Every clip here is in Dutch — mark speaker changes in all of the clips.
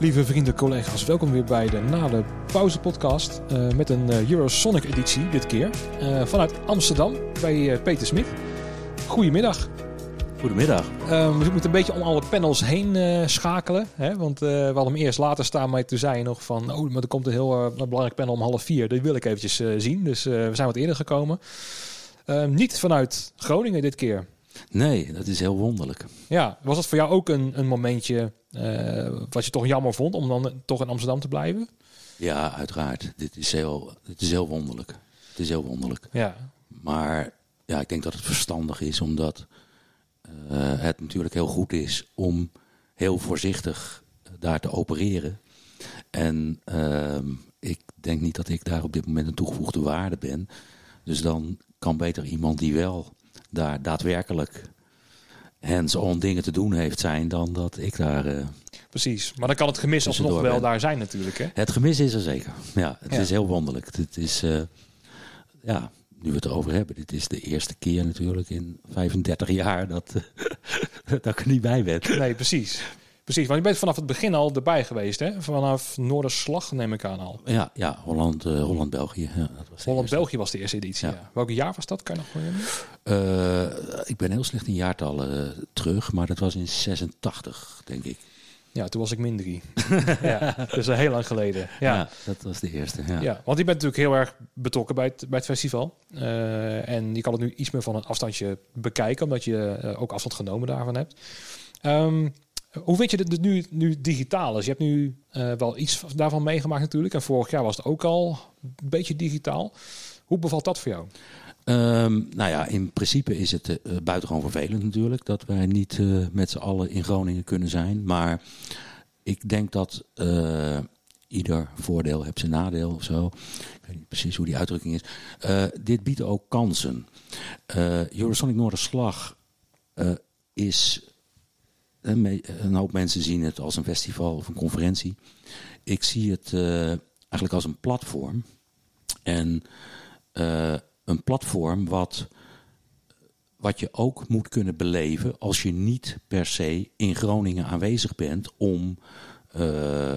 Speaker 1: Lieve vrienden, collega's, welkom weer bij de Na de Pauze podcast uh, met een uh, Eurosonic editie dit keer. Uh, vanuit Amsterdam bij Peter Smit. Goedemiddag.
Speaker 2: Goedemiddag.
Speaker 1: we moeten een beetje om alle panels heen schakelen. Hè? Want we hadden hem eerst later staan, maar toen zei je nog van... oh, maar er komt een heel belangrijk panel om half vier. Die wil ik eventjes zien. Dus we zijn wat eerder gekomen. niet vanuit Groningen dit keer.
Speaker 2: Nee, dat is heel wonderlijk.
Speaker 1: Ja, was dat voor jou ook een, een momentje uh, wat je toch jammer vond om dan toch in Amsterdam te blijven?
Speaker 2: Ja, uiteraard. Dit is heel, dit is heel wonderlijk. Het is heel wonderlijk.
Speaker 1: Ja.
Speaker 2: Maar ja, ik denk dat het verstandig is omdat uh, het natuurlijk heel goed is om heel voorzichtig daar te opereren. En uh, ik denk niet dat ik daar op dit moment een toegevoegde waarde ben. Dus dan kan beter iemand die wel daar daadwerkelijk hands-on dingen te doen heeft zijn dan dat ik daar. Uh,
Speaker 1: Precies, maar dan kan het gemis alsnog wel daar zijn natuurlijk. Hè?
Speaker 2: Het gemis is er zeker. Ja, het is heel wonderlijk. Het is, uh, ja, nu we het erover hebben, dit is de eerste keer natuurlijk in 35 jaar dat, dat ik er niet bij ben.
Speaker 1: Nee, precies. Precies, want je bent vanaf het begin al erbij geweest, hè? Vanaf Noorderslag neem ik aan al.
Speaker 2: Ja, ja Holland, uh, Holland-België. Ja,
Speaker 1: Holland-België was de eerste editie, ja. Welk jaar was dat? Kan je nog
Speaker 2: uh, Ik ben heel slecht in jaartallen uh, terug, maar dat was in 86, denk ik.
Speaker 1: Ja, toen was ik min drie. ja, dus heel lang geleden. Ja. ja.
Speaker 2: dat was de eerste. Ja.
Speaker 1: ja, want je bent natuurlijk heel erg betrokken bij het, bij het festival. en je kan het nu iets meer van een afstandje bekijken, omdat je ook afstand genomen daarvan hebt. Um, hoe weet je dat nu, nu digitaal is? Je hebt nu uh, wel iets daarvan meegemaakt natuurlijk. En vorig jaar was het ook al een beetje digitaal. Hoe bevalt dat voor jou?
Speaker 2: Um, nou ja, in principe is het uh, buitengewoon vervelend natuurlijk dat wij niet uh, met z'n allen in Groningen kunnen zijn. Maar ik denk dat ieder voordeel heeft zijn nadeel of zo. Ik weet niet precies hoe die uitdrukking is. dit biedt ook kansen. Eurosonic Noorderslag is een hoop mensen zien het als een festival of een conferentie. Ik zie het uh, eigenlijk als een platform. En uh, een platform wat, wat je ook moet kunnen beleven als je niet per se in Groningen aanwezig bent om uh,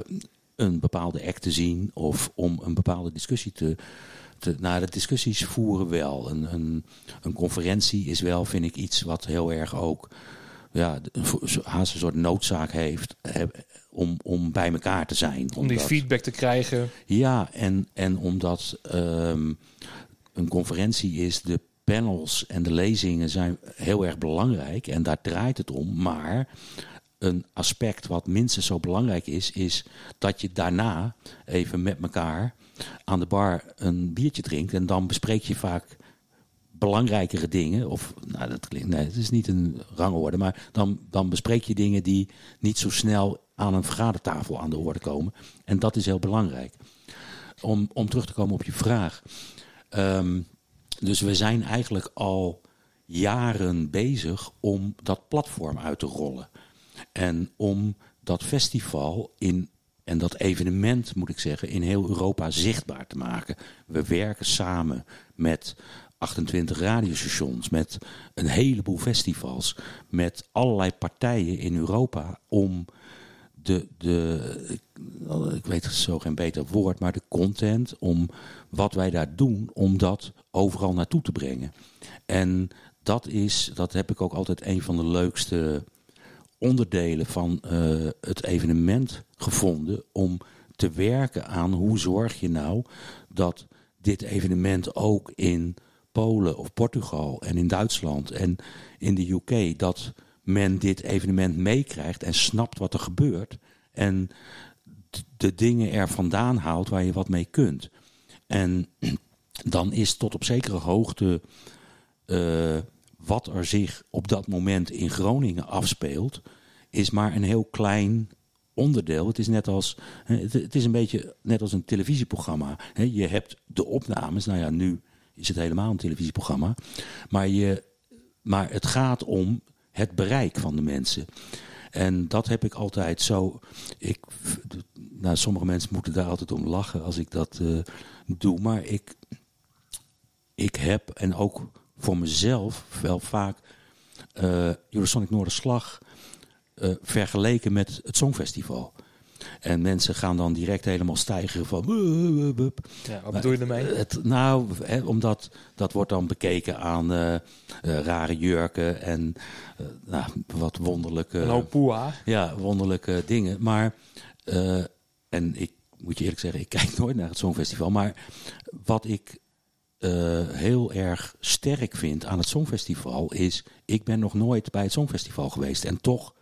Speaker 2: een bepaalde act te zien of om een bepaalde discussie te. te nou, de discussies voeren wel. Een, een, een conferentie is wel, vind ik, iets wat heel erg ook ja, haast een soort noodzaak heeft om, om bij elkaar te zijn.
Speaker 1: Om die feedback te krijgen.
Speaker 2: Ja, en, en omdat um, een conferentie is, de panels en de lezingen zijn heel erg belangrijk en daar draait het om. Maar een aspect wat minstens zo belangrijk is, is dat je daarna even met elkaar aan de bar een biertje drinkt en dan bespreek je vaak belangrijkere dingen, of nou, dat klinkt, nee, het is niet een rangorde, maar dan, dan bespreek je dingen die niet zo snel aan een vergadertafel aan de orde komen. En dat is heel belangrijk. Om, om terug te komen op je vraag. Um, dus we zijn eigenlijk al jaren bezig om dat platform uit te rollen. En om dat festival in en dat evenement, moet ik zeggen, in heel Europa zichtbaar te maken. We werken samen met 28 radiostations, met een heleboel festivals, met allerlei partijen in Europa om de, de ik weet zo geen beter woord, maar de content, om wat wij daar doen, om dat overal naartoe te brengen. En dat is, dat heb ik ook altijd een van de leukste onderdelen van uh, het evenement gevonden, om te werken aan hoe zorg je nou dat dit evenement ook in Polen of Portugal en in Duitsland en in de UK dat men dit evenement meekrijgt en snapt wat er gebeurt en de dingen er vandaan haalt waar je wat mee kunt. En dan is tot op zekere hoogte uh, wat er zich op dat moment in Groningen afspeelt, is maar een heel klein onderdeel. Het is net als, het is een beetje net als een televisieprogramma. Je hebt de opnames, nou ja, nu is het helemaal een televisieprogramma. Maar, je, maar het gaat om het bereik van de mensen. En dat heb ik altijd zo. Ik, nou, sommige mensen moeten daar altijd om lachen als ik dat uh, doe. Maar ik, ik heb, en ook voor mezelf, wel vaak uh, Eurosonic Noorderslag uh, vergeleken met het Songfestival. En mensen gaan dan direct helemaal stijgen van...
Speaker 1: Ja, wat bedoel je ermee?
Speaker 2: Het, nou, hè, omdat dat wordt dan bekeken aan eh, eh, rare jurken en eh, nou, wat wonderlijke,
Speaker 1: poeha.
Speaker 2: ja, wonderlijke dingen. Maar, en ik moet je eerlijk zeggen, ik kijk nooit naar het Songfestival. Maar wat ik heel erg sterk vind aan het Songfestival is... ik ben nog nooit bij het Songfestival geweest en toch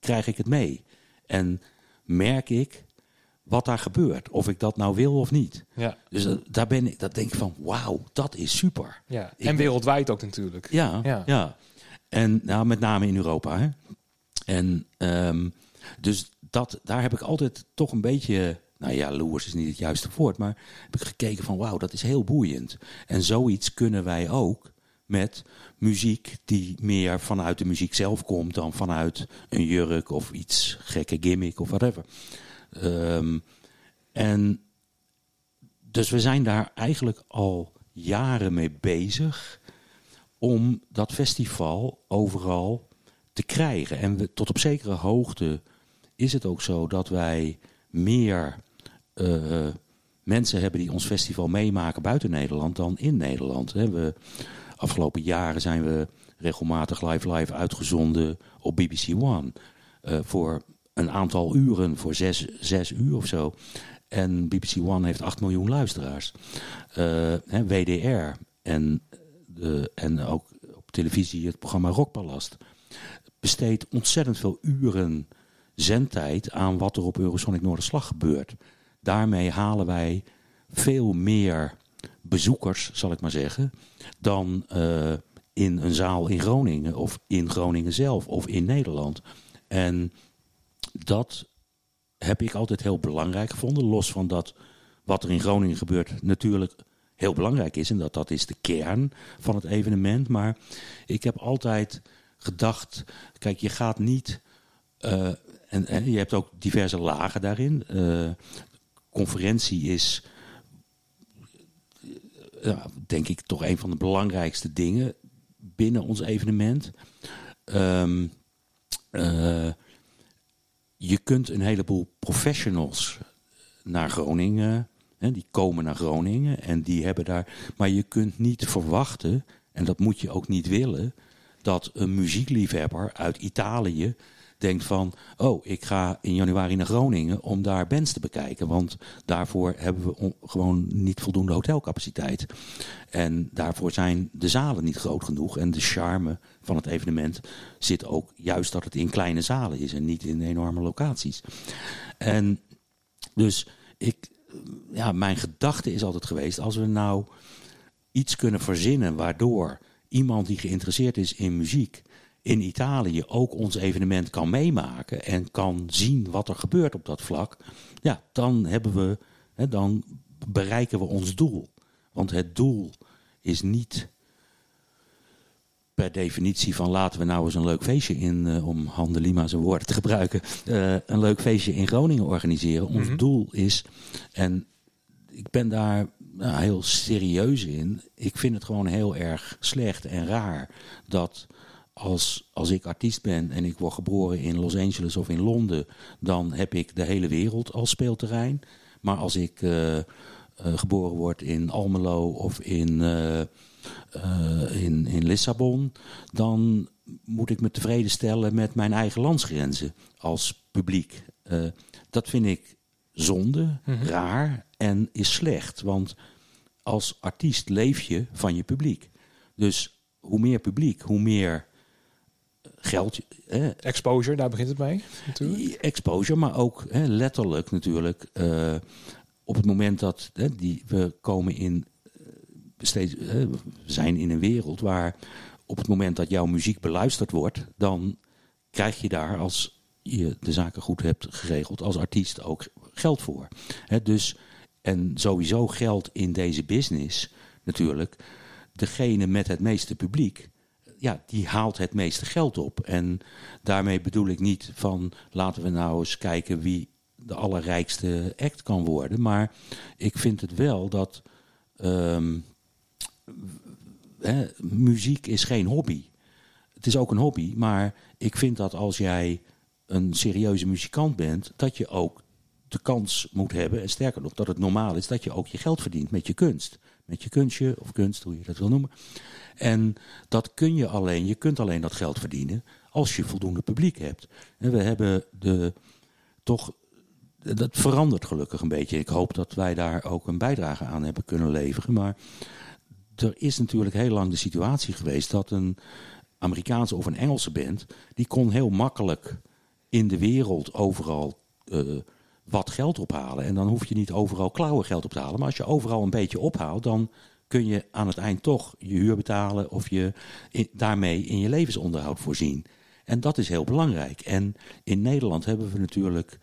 Speaker 2: krijg ik het mee. En merk ik wat daar gebeurt, of ik dat nou wil of niet.
Speaker 1: Ja.
Speaker 2: Dus daar ben ik, dat denk ik van, wauw, dat is super.
Speaker 1: ja. En wereldwijd ook natuurlijk.
Speaker 2: Ja,
Speaker 1: Ja.
Speaker 2: ja. En nou, met name in Europa. Hè? En ehm, dus dat, daar heb ik altijd toch een beetje, nou ja, loers is niet het juiste woord, maar heb ik gekeken van, wauw, dat is heel boeiend. En zoiets kunnen wij ook met muziek die meer vanuit de muziek zelf komt dan vanuit een jurk of iets gekke gimmick of whatever. Ehm, en dus we zijn daar eigenlijk al jaren mee bezig om dat festival overal te krijgen. En tot op zekere hoogte is het ook zo dat wij meer eh, mensen hebben die ons festival meemaken buiten Nederland dan in Nederland. We, afgelopen jaren zijn we regelmatig live live uitgezonden op BBC One. eh, voor een aantal uren, voor zes, zes uur of zo. En BBC One heeft 8 miljoen luisteraars. Eh, WDR en, de, en ook op televisie het programma Rockpalast besteedt ontzettend veel uren zendtijd aan wat er op Eurosonic Noorderslag gebeurt. Daarmee halen wij veel meer bezoekers, zal ik maar zeggen, dan eh, in een zaal in Groningen of in Groningen zelf of in Nederland. En dat heb ik altijd heel belangrijk gevonden. Los van dat wat er in Groningen gebeurt natuurlijk heel belangrijk is. En dat dat is de kern van het evenement. Maar ik heb altijd gedacht, kijk, je gaat niet... eh, en, je hebt ook diverse lagen daarin. Eh, conferentie is, denk ik, toch een van de belangrijkste dingen binnen ons evenement. Ehm, eh, je kunt een heleboel professionals naar Groningen, hè, die komen naar Groningen en die hebben daar. Maar je kunt niet verwachten, en dat moet je ook niet willen, dat een muziekliefhebber uit Italië denkt van, oh, ik ga in januari naar Groningen om daar bands te bekijken, want daarvoor hebben we on- gewoon niet voldoende hotelcapaciteit. En daarvoor zijn de zalen niet groot genoeg en de charme van het evenement zit ook juist dat het in kleine zalen is en niet in enorme locaties. En dus ik, ja, mijn gedachte is altijd geweest, als we nou iets kunnen verzinnen waardoor iemand die geïnteresseerd is in muziek in Italië ook ons evenement kan meemaken en kan zien wat er gebeurt op dat vlak, ja, dan hebben we, hè, dan bereiken we ons doel. Want het doel is niet per definitie van laten we nou eens een leuk feestje in, eh, om Han de Lima zijn woorden te gebruiken, eh, een leuk feestje in Groningen organiseren. Ons
Speaker 1: Mhm.
Speaker 2: doel is, en ik ben daar nou, heel serieus in, ik vind het gewoon heel erg slecht en raar dat als, als ik artiest ben en ik word geboren in Los Angeles of in Londen, dan heb ik de hele wereld als speelterrein. Maar als ik eh, eh, geboren word in Almelo of in, eh, in, in Lissabon, dan moet ik me tevreden stellen met mijn eigen landsgrenzen als publiek. Dat vind ik zonde,
Speaker 1: Mhm.
Speaker 2: raar en is slecht. Want als artiest leef je van je publiek. Dus hoe meer publiek, hoe meer geld.
Speaker 1: Exposure, daar begint het mee natuurlijk.
Speaker 2: exposure, maar ook hè, letterlijk natuurlijk. eh, op het moment dat hè, die, we komen in eh, steeds, hè, we zijn in een wereld waar op het moment dat jouw muziek beluisterd wordt, dan krijg je daar als je de zaken goed hebt geregeld als artiest ook geld voor. Hè, dus en sowieso geldt in deze business natuurlijk degene met het meeste publiek ja, die haalt het meeste geld op. En daarmee bedoel ik niet van laten we nou eens kijken wie de allerrijkste act kan worden. Maar ik vind het wel dat ehm, muziek is geen hobby. Het is ook een hobby, maar ik vind dat als jij een serieuze muzikant bent, dat je ook de kans moet hebben, en sterker nog, dat het normaal is dat je ook je geld verdient met je kunst. Met je kunstje, of kunst, hoe je dat wil noemen. En dat kun je alleen, je kunt alleen dat geld verdienen als je voldoende publiek hebt. En we hebben de, toch, dat verandert gelukkig een beetje. Ik hoop dat wij daar ook een bijdrage aan hebben kunnen leveren. Maar er is natuurlijk heel lang de situatie geweest dat een Amerikaanse of een Engelse band, die kon heel makkelijk in de wereld overal uh, wat geld ophalen. En dan hoef je niet overal klauwen geld op te halen. Maar als je overal een beetje ophaalt, dan kun je aan het eind toch je huur betalen of je daarmee in je levensonderhoud voorzien. En dat is heel belangrijk. En in Nederland hebben we natuurlijk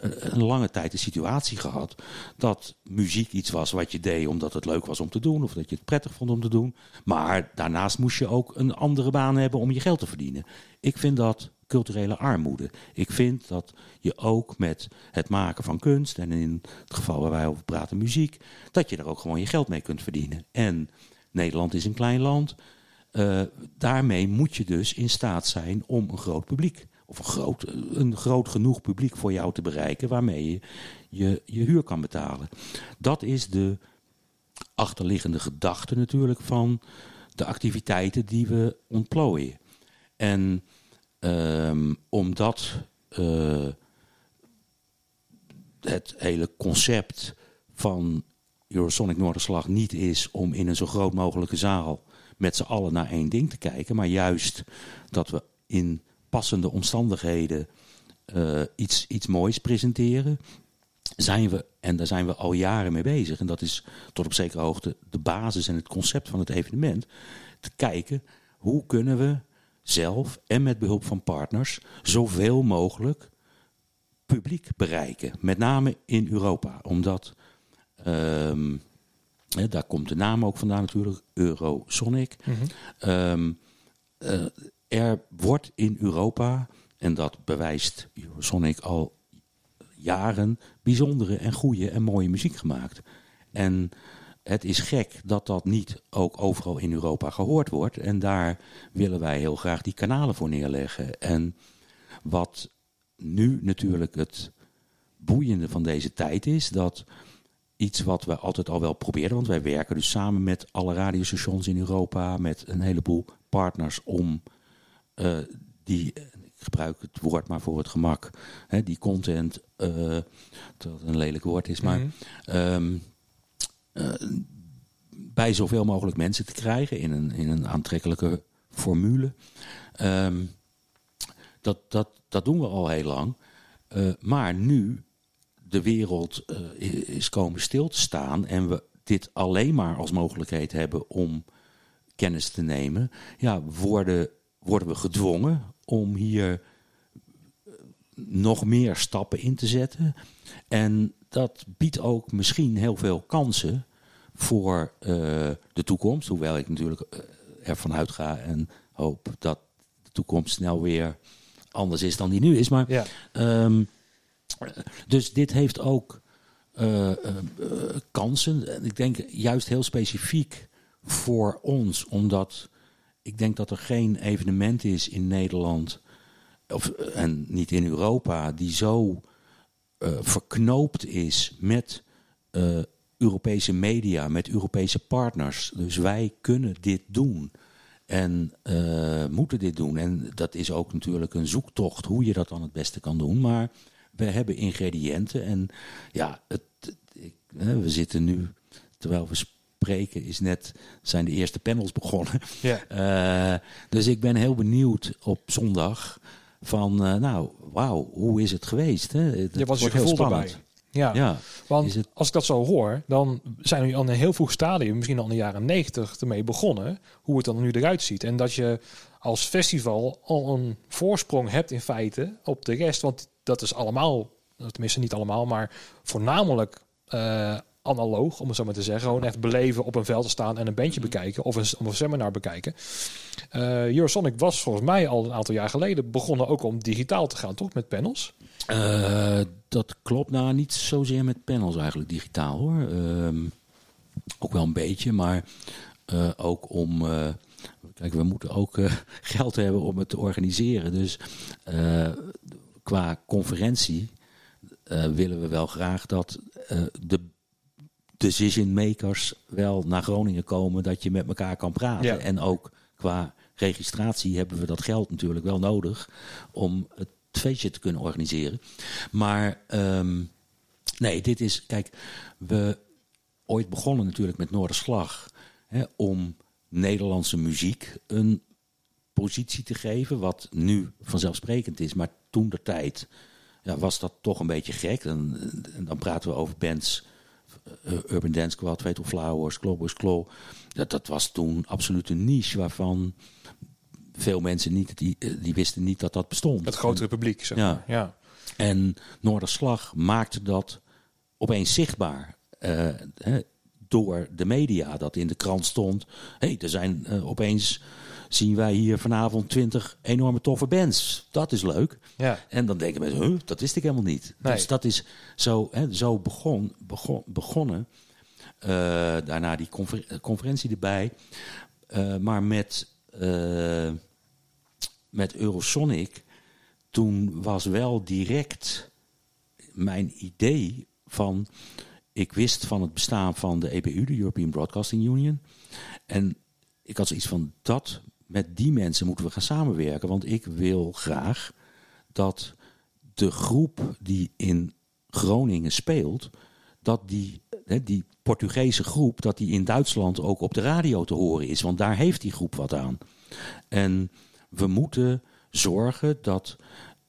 Speaker 2: een lange tijd de situatie gehad dat muziek iets was wat je deed omdat het leuk was om te doen of dat je het prettig vond om te doen. Maar daarnaast moest je ook een andere baan hebben om je geld te verdienen. Ik vind dat culturele armoede. Ik vind dat je ook met het maken van kunst en in het geval waar wij over praten muziek, dat je daar ook gewoon je geld mee kunt verdienen. En Nederland is een klein land. Uh, daarmee moet je dus in staat zijn om een groot publiek of een groot, een groot genoeg publiek voor jou te bereiken waarmee je, je je huur kan betalen. Dat is de achterliggende gedachte natuurlijk van de activiteiten die we ontplooien. En um, omdat uh, het hele concept van Eurosonic Noorderslag niet is om in een zo groot mogelijke zaal met z'n allen naar één ding te kijken, maar juist dat we in passende omstandigheden uh, iets, iets moois presenteren, zijn we, en daar zijn we al jaren mee bezig, en dat is tot op zekere hoogte de basis en het concept van het evenement, te kijken hoe kunnen we zelf en met behulp van partners zoveel mogelijk publiek bereiken. Met name in Europa, omdat um, hè, daar komt de naam ook vandaan natuurlijk, Eurosonic. Mm -hmm. um, uh, er wordt in Europa, en dat bewijst Eurosonic al jaren, bijzondere en goede en mooie muziek gemaakt. En het is gek dat dat niet ook overal in Europa gehoord wordt. En daar willen wij heel graag die kanalen voor neerleggen. En wat nu natuurlijk het boeiende van deze tijd is, dat iets wat we altijd al wel probeerden, want wij werken dus samen met alle radiostations in Europa, met een heleboel partners om uh, die, ik gebruik het woord maar voor het gemak, hè, die content, uh, dat een lelijk woord is, maar mm -hmm. um, uh, bij zoveel mogelijk mensen te krijgen in een, in een aantrekkelijke formule. Um, dat, dat, dat doen we al heel lang. maar nu de wereld is komen stil te staan en we dit alleen maar als mogelijkheid hebben om kennis te nemen, ja, worden worden we gedwongen om hier eh, nog meer stappen in te zetten. En dat biedt ook misschien heel veel kansen voor uh, de toekomst. Hoewel ik natuurlijk uh, ervan uitga en hoop dat de toekomst snel weer anders is dan die nu is. Maar, ja. um, dus dit heeft ook uh, kansen. Ik denk juist heel specifiek voor ons, omdat ik denk dat er geen evenement is in Nederland of, en niet in Europa die zo uh, verknoopt is met uh, Europese media, met Europese partners. Dus wij kunnen dit doen en uh, moeten dit doen. En dat is ook natuurlijk een zoektocht hoe je dat dan het beste kan doen. Maar we hebben ingrediënten en ja, het, ik, we zitten nu, terwijl we spreken is net, zijn de eerste panels begonnen. Ja. Dus ik ben heel benieuwd op zondag van, uh, nou, wauw, hoe is het geweest? Hè? Het
Speaker 1: ja, heel spannend. Erbij. Ja, ja. want het... als ik dat zo hoor, dan zijn we al in een heel vroeg stadium, misschien al in de jaren negentig, ermee begonnen, hoe het dan nu eruit ziet. En dat je als festival al een voorsprong hebt in feite op de rest, want dat is allemaal, tenminste niet allemaal, maar voornamelijk uh, analoog, om het zo maar te zeggen. Gewoon echt beleven op een veld te staan en een bandje mhm. bekijken of een, of een seminar bekijken. Uh, Eurosonic was volgens mij al een aantal jaar geleden begonnen ook om digitaal te gaan, toch? Met panels?
Speaker 2: Uh, dat klopt. Nou, niet zozeer met panels eigenlijk digitaal hoor. Uh, ook wel een beetje, maar uh, ook om. kijk, we moeten ook geld hebben om het te organiseren. Dus qua conferentie eh, willen we wel graag dat de decision makers wel naar Groningen komen, dat je met elkaar kan praten. En ook qua registratie hebben we dat geld natuurlijk wel nodig om het feestje te kunnen organiseren. Maar um, nee, dit is, kijk, we ooit begonnen natuurlijk met Noorderslag hè, om Nederlandse muziek een positie te geven, wat nu vanzelfsprekend is, maar toen de tijd ja, was dat toch een beetje gek. En, en dan praten we over bands, Urban Dance Squad, Fatal Flowers, Globus Claw. Dat, dat was toen absoluut een niche waarvan veel mensen niet, die, eh, die wisten niet dat dat bestond.
Speaker 1: Het grotere publiek, zeg maar. Ja. ja.
Speaker 2: En Noorderslag maakte dat opeens zichtbaar. Uh, door de media, dat in de krant stond. Hé, hey, er zijn uh, opeens zien wij hier vanavond twintig enorme toffe bands. Dat is leuk. Ja. En dan denken mensen, huh, dat wist ik helemaal niet. Nee. Dus dat is zo, hè, zo begon, begon, begonnen. Uh, daarna die confer conferentie erbij. Uh, maar met, uh, met Eurosonic, toen was wel direct mijn idee van... Ik wist van het bestaan van de EBU, de European Broadcasting Union. En ik had zoiets van, dat met die mensen moeten we gaan samenwerken. Want ik wil graag dat de groep die in Groningen speelt, dat die, die Portugese groep, dat die in Duitsland ook op de radio te horen is. Want daar heeft die groep wat aan. En we moeten zorgen dat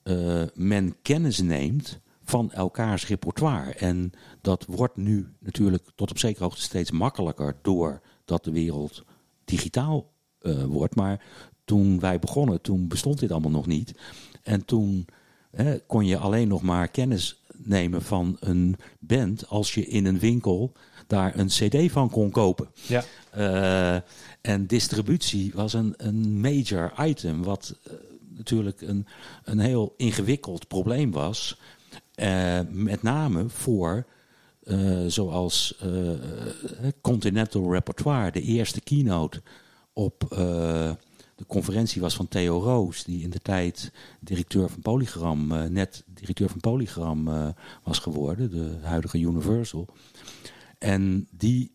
Speaker 2: uh, men kennis neemt van elkaars repertoire. En dat wordt nu natuurlijk tot op zekere hoogte steeds makkelijker doordat de wereld digitaal uh, wordt. Maar toen wij begonnen, toen bestond dit allemaal nog niet. En toen hè, kon je alleen nog maar kennis nemen van een band als je in een winkel daar een cd van kon kopen. Ja. Uh, en distributie was een, een major item, wat uh, natuurlijk een, een heel ingewikkeld probleem was. Uh, met name voor, zoals Continental Repertoire, de eerste keynote op uh, de conferentie was van Theo Roos, die in de tijd directeur van Polygram, uh, net directeur van Polygram uh, was geworden, de huidige Universal. En die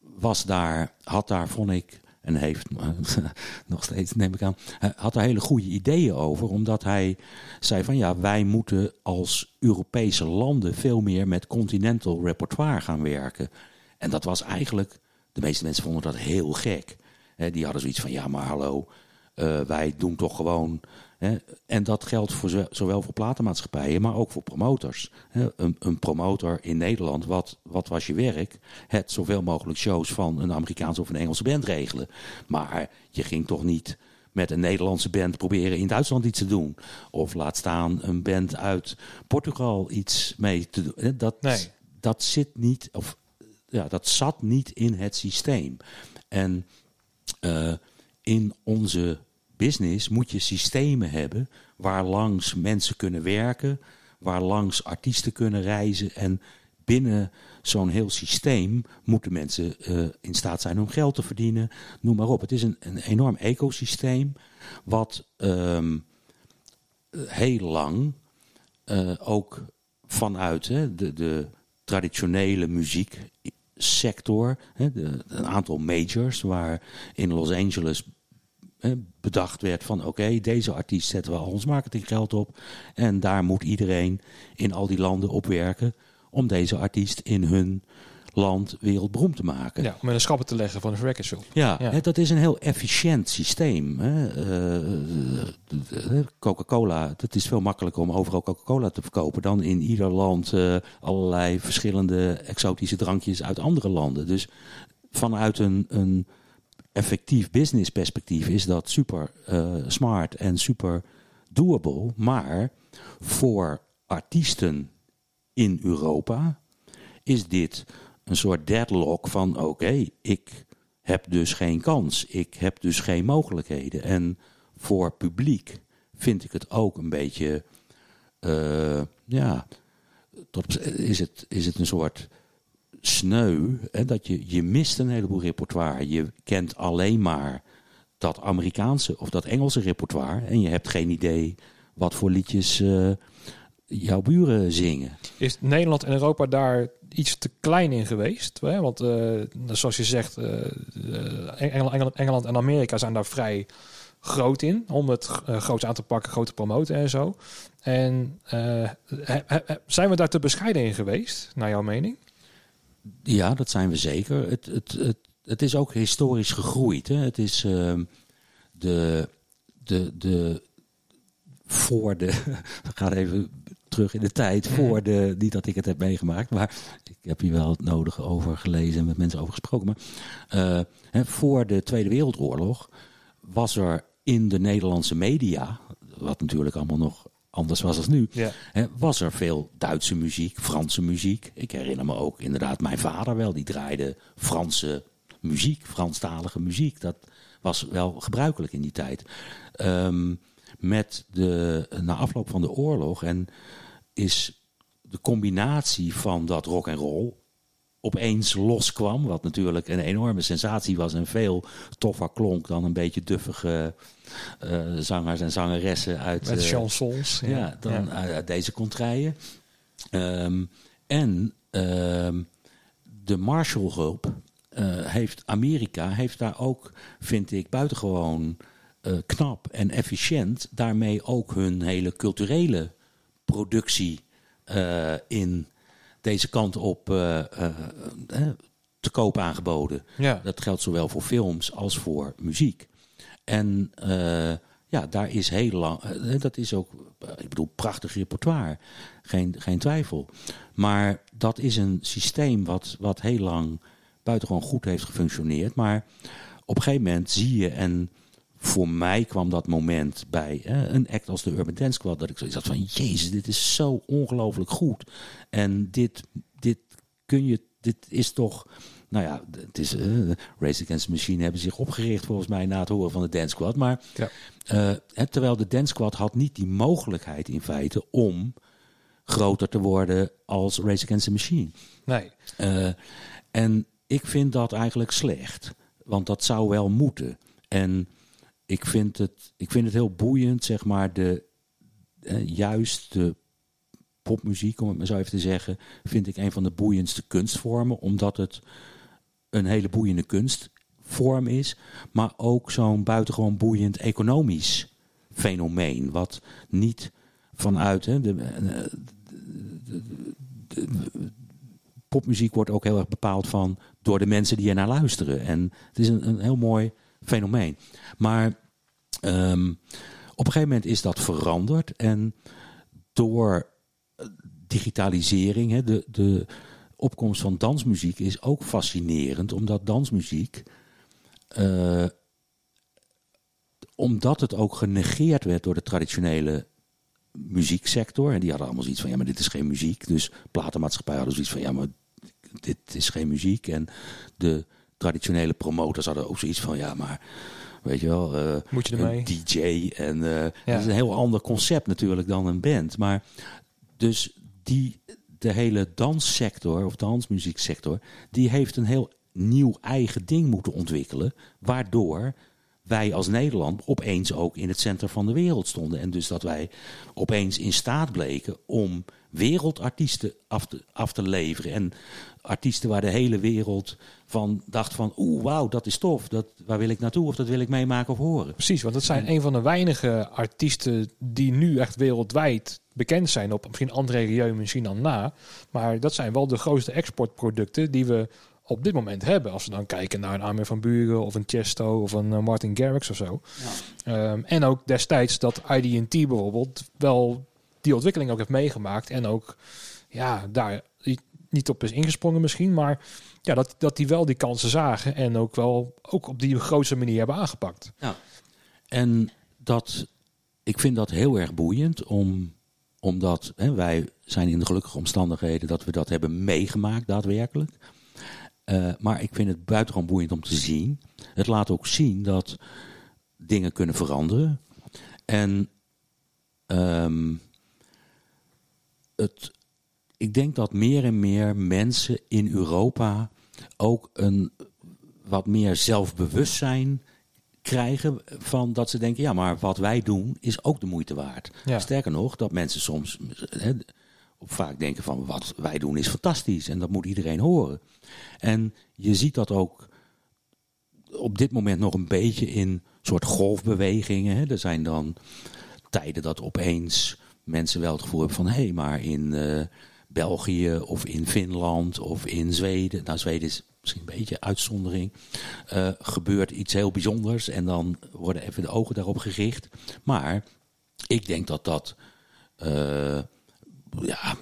Speaker 2: was daar, had daar, vond ik, en heeft nog steeds, neem ik aan, had daar hele goede ideeën over. Omdat hij zei van ja, wij moeten als Europese landen veel meer met continental repertoire gaan werken. En dat was eigenlijk de meeste mensen vonden dat heel gek. die hadden zoiets van, ja maar hallo, uh, wij doen toch gewoon... en dat geldt voor zowel voor platenmaatschappijen, maar ook voor promotors. een, een, promotor in Nederland, wat, wat was je werk? Het zoveel mogelijk shows van een Amerikaanse of een Engelse band regelen. Maar je ging toch niet met een Nederlandse band proberen in Duitsland iets te doen. Of laat staan een band uit Portugal iets mee te doen. Dat, nee. dat zit niet, of ja, dat zat niet in het systeem. En uh, in onze business moet je systemen hebben waar langs mensen kunnen werken, waar langs artiesten kunnen reizen. En binnen zo'n heel systeem moeten mensen uh, in staat zijn om geld te verdienen. Noem maar op. Het is een, een enorm ecosysteem wat um, heel lang uh, ook vanuit hè, de, de traditionele muziek sector. Hè, een aantal majors waar in Los Angeles hè, bedacht werd van oké, deze artiest zetten we al ons marketinggeld op. En daar moet iedereen in al die landen op werken om deze artiest in hun land wereldberoemd te maken.
Speaker 1: Ja, om een schappen te leggen van een show.
Speaker 2: Ja, ja. Hè, dat is een heel efficiënt systeem. Uh, Coca-Cola, het is veel makkelijker om overal Coca-Cola te verkopen dan in ieder land uh, allerlei verschillende exotische drankjes uit andere landen. Dus vanuit een, een effectief business perspectief is dat super uh, smart en super doable. Maar voor artiesten in Europa is dit een soort deadlock van oké, ik heb dus geen kans. Ik heb dus geen mogelijkheden. En voor publiek vind ik het ook een beetje, uh, ja, is, het, is het een soort sneu. Hè, dat je, je mist een heleboel repertoire. Je kent alleen maar dat Amerikaanse of dat Engelse repertoire. En je hebt geen idee wat voor liedjes uh, jouw buren zingen.
Speaker 1: Is Nederland en Europa daar iets te klein in geweest? Hè? Want uh, zoals je zegt, uh, Engeland, Engeland, en Amerika zijn daar vrij groot in om het groot aan te pakken, groot te promoten en zo. En zijn we daar te bescheiden in geweest, naar jouw mening?
Speaker 2: Ja, dat zijn we zeker. Het, het, het, het is ook historisch gegroeid. Hè? Het is ehm, de, de, de, voor de. We gaan even terug in de tijd. Voor de. Niet dat ik het heb meegemaakt, maar ik heb hier wel het nodige over gelezen en met mensen over gesproken. Maar uh, hè, voor de Tweede Wereldoorlog was er in de Nederlandse media. Wat natuurlijk allemaal nog anders was als nu.
Speaker 1: Ja.
Speaker 2: Hè, was er veel Duitse muziek, Franse muziek. Ik herinner me ook inderdaad mijn vader wel. Die draaide Franse muziek, Franstalige muziek. Dat was wel gebruikelijk in die tijd. Um, met de, na afloop van de oorlog en is de combinatie van dat rock en roll opeens loskwam, wat natuurlijk een enorme sensatie was en veel toffer klonk dan een beetje duffige uh, zangers en zangeressen uit
Speaker 1: met uh, chansons,
Speaker 2: ja, ja dan ja. uit deze contraien. Um, en um, de Marshallhulp uh, heeft Amerika heeft daar ook, vind ik, buitengewoon knap en efficiënt daarmee ook hun hele culturele productie uh, in deze kant op te koop aangeboden.
Speaker 1: Ja.
Speaker 2: Dat geldt zowel voor films als voor muziek. En ja, daar is heel lang, dat is ook, ik bedoel, prachtig repertoire, geen, geen twijfel. Maar dat is een systeem wat, wat heel lang buitengewoon goed heeft gefunctioneerd. Maar op een gegeven moment zie je, en voor mij kwam dat moment bij hè, een act als de Urban Dance Squad, dat ik zoiets had van, jezus, dit is zo ongelooflijk goed. En dit, dit kun je, dit is toch... Nou ja, het is, uh, Race Against the Machine hebben zich opgericht volgens mij na het horen van de Dance Squad. Maar
Speaker 1: ja.
Speaker 2: uh, terwijl de Dance Squad had niet die mogelijkheid in feite om groter te worden als Race Against the Machine.
Speaker 1: Nee.
Speaker 2: Uh, en ik vind dat eigenlijk slecht. Want dat zou wel moeten. En ik vind het, ik vind het heel boeiend, zeg maar, de eh, juist de popmuziek, om het maar zo even te zeggen, vind ik een van de boeiendste kunstvormen, omdat het een hele boeiende kunstvorm is, maar ook zo'n buitengewoon boeiend economisch fenomeen, wat niet vanuit hè, de, de, de, popmuziek wordt ook heel erg bepaald van door de mensen die er naar luisteren. En het is een, een heel mooi fenomeen. Maar um, op een gegeven moment is dat veranderd. En door digitalisering, hè, de, de opkomst van dansmuziek is ook fascinerend. Omdat dansmuziek, uh, omdat het ook genegeerd werd door de traditionele muzieksector. En die hadden allemaal zoiets van, ja, maar dit is geen muziek. Dus platenmaatschappij hadden zoiets van, ja, maar dit is geen muziek. En de traditionele promotors hadden ook zoiets van, ja, maar weet je wel, uh,
Speaker 1: Moet je ermee?
Speaker 2: een DJ. En uh, ja. dat is een heel ander concept natuurlijk dan een band. Maar dus die, de hele danssector of dansmuzieksector, die heeft een heel nieuw eigen ding moeten ontwikkelen. Waardoor wij als Nederland opeens ook in het centrum van de wereld stonden. En dus dat wij opeens in staat bleken om wereldartiesten af te, af te leveren. En artiesten waar de hele wereld van dacht van... oeh, wauw, dat is tof, dat, waar wil ik naartoe of dat wil ik meemaken of horen.
Speaker 1: Precies, want dat zijn een van de weinige artiesten die nu echt wereldwijd bekend zijn. Op misschien andere Rieu misschien dan na. Maar dat zijn wel de grootste exportproducten die we op dit moment hebben. Als we dan kijken naar een Armin van Buren of een Chesto of een uh, Martin Garrix of zo.
Speaker 2: Ja.
Speaker 1: Um, en ook destijds dat IDT bijvoorbeeld wel die ontwikkeling ook heeft meegemaakt. En ook ja, daar niet op is ingesprongen misschien. Maar ja, dat, dat die wel die kansen zagen. En ook wel ook op die grootste manier hebben aangepakt.
Speaker 2: Ja. En dat, ik vind dat heel erg boeiend. Om, omdat hè, wij zijn in de gelukkige omstandigheden dat we dat hebben meegemaakt daadwerkelijk. Uh, maar ik vind het buitengewoon boeiend om te zien. Het laat ook zien dat dingen kunnen veranderen. En um, het, ik denk dat meer en meer mensen in Europa ook een wat meer zelfbewustzijn krijgen van dat ze denken, ja, maar wat wij doen is ook de moeite waard.
Speaker 1: Ja.
Speaker 2: Sterker nog, dat mensen soms vaak denken van wat wij doen is fantastisch en dat moet iedereen horen. En je ziet dat ook op dit moment nog een beetje in soort golfbewegingen. Er zijn dan tijden dat opeens mensen wel het gevoel hebben van hé, hey, maar in uh, België of in Finland of in Zweden, nou Zweden is misschien een beetje uitzondering, uh, gebeurt iets heel bijzonders en dan worden even de ogen daarop gericht. Maar ik denk dat dat, uh, ja,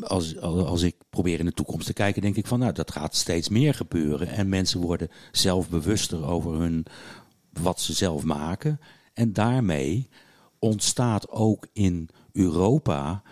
Speaker 2: als, als ik probeer in de toekomst te kijken, denk ik van nou, dat gaat steeds meer gebeuren. En mensen worden zelf bewuster over hun, wat ze zelf maken. En daarmee ontstaat ook in Europa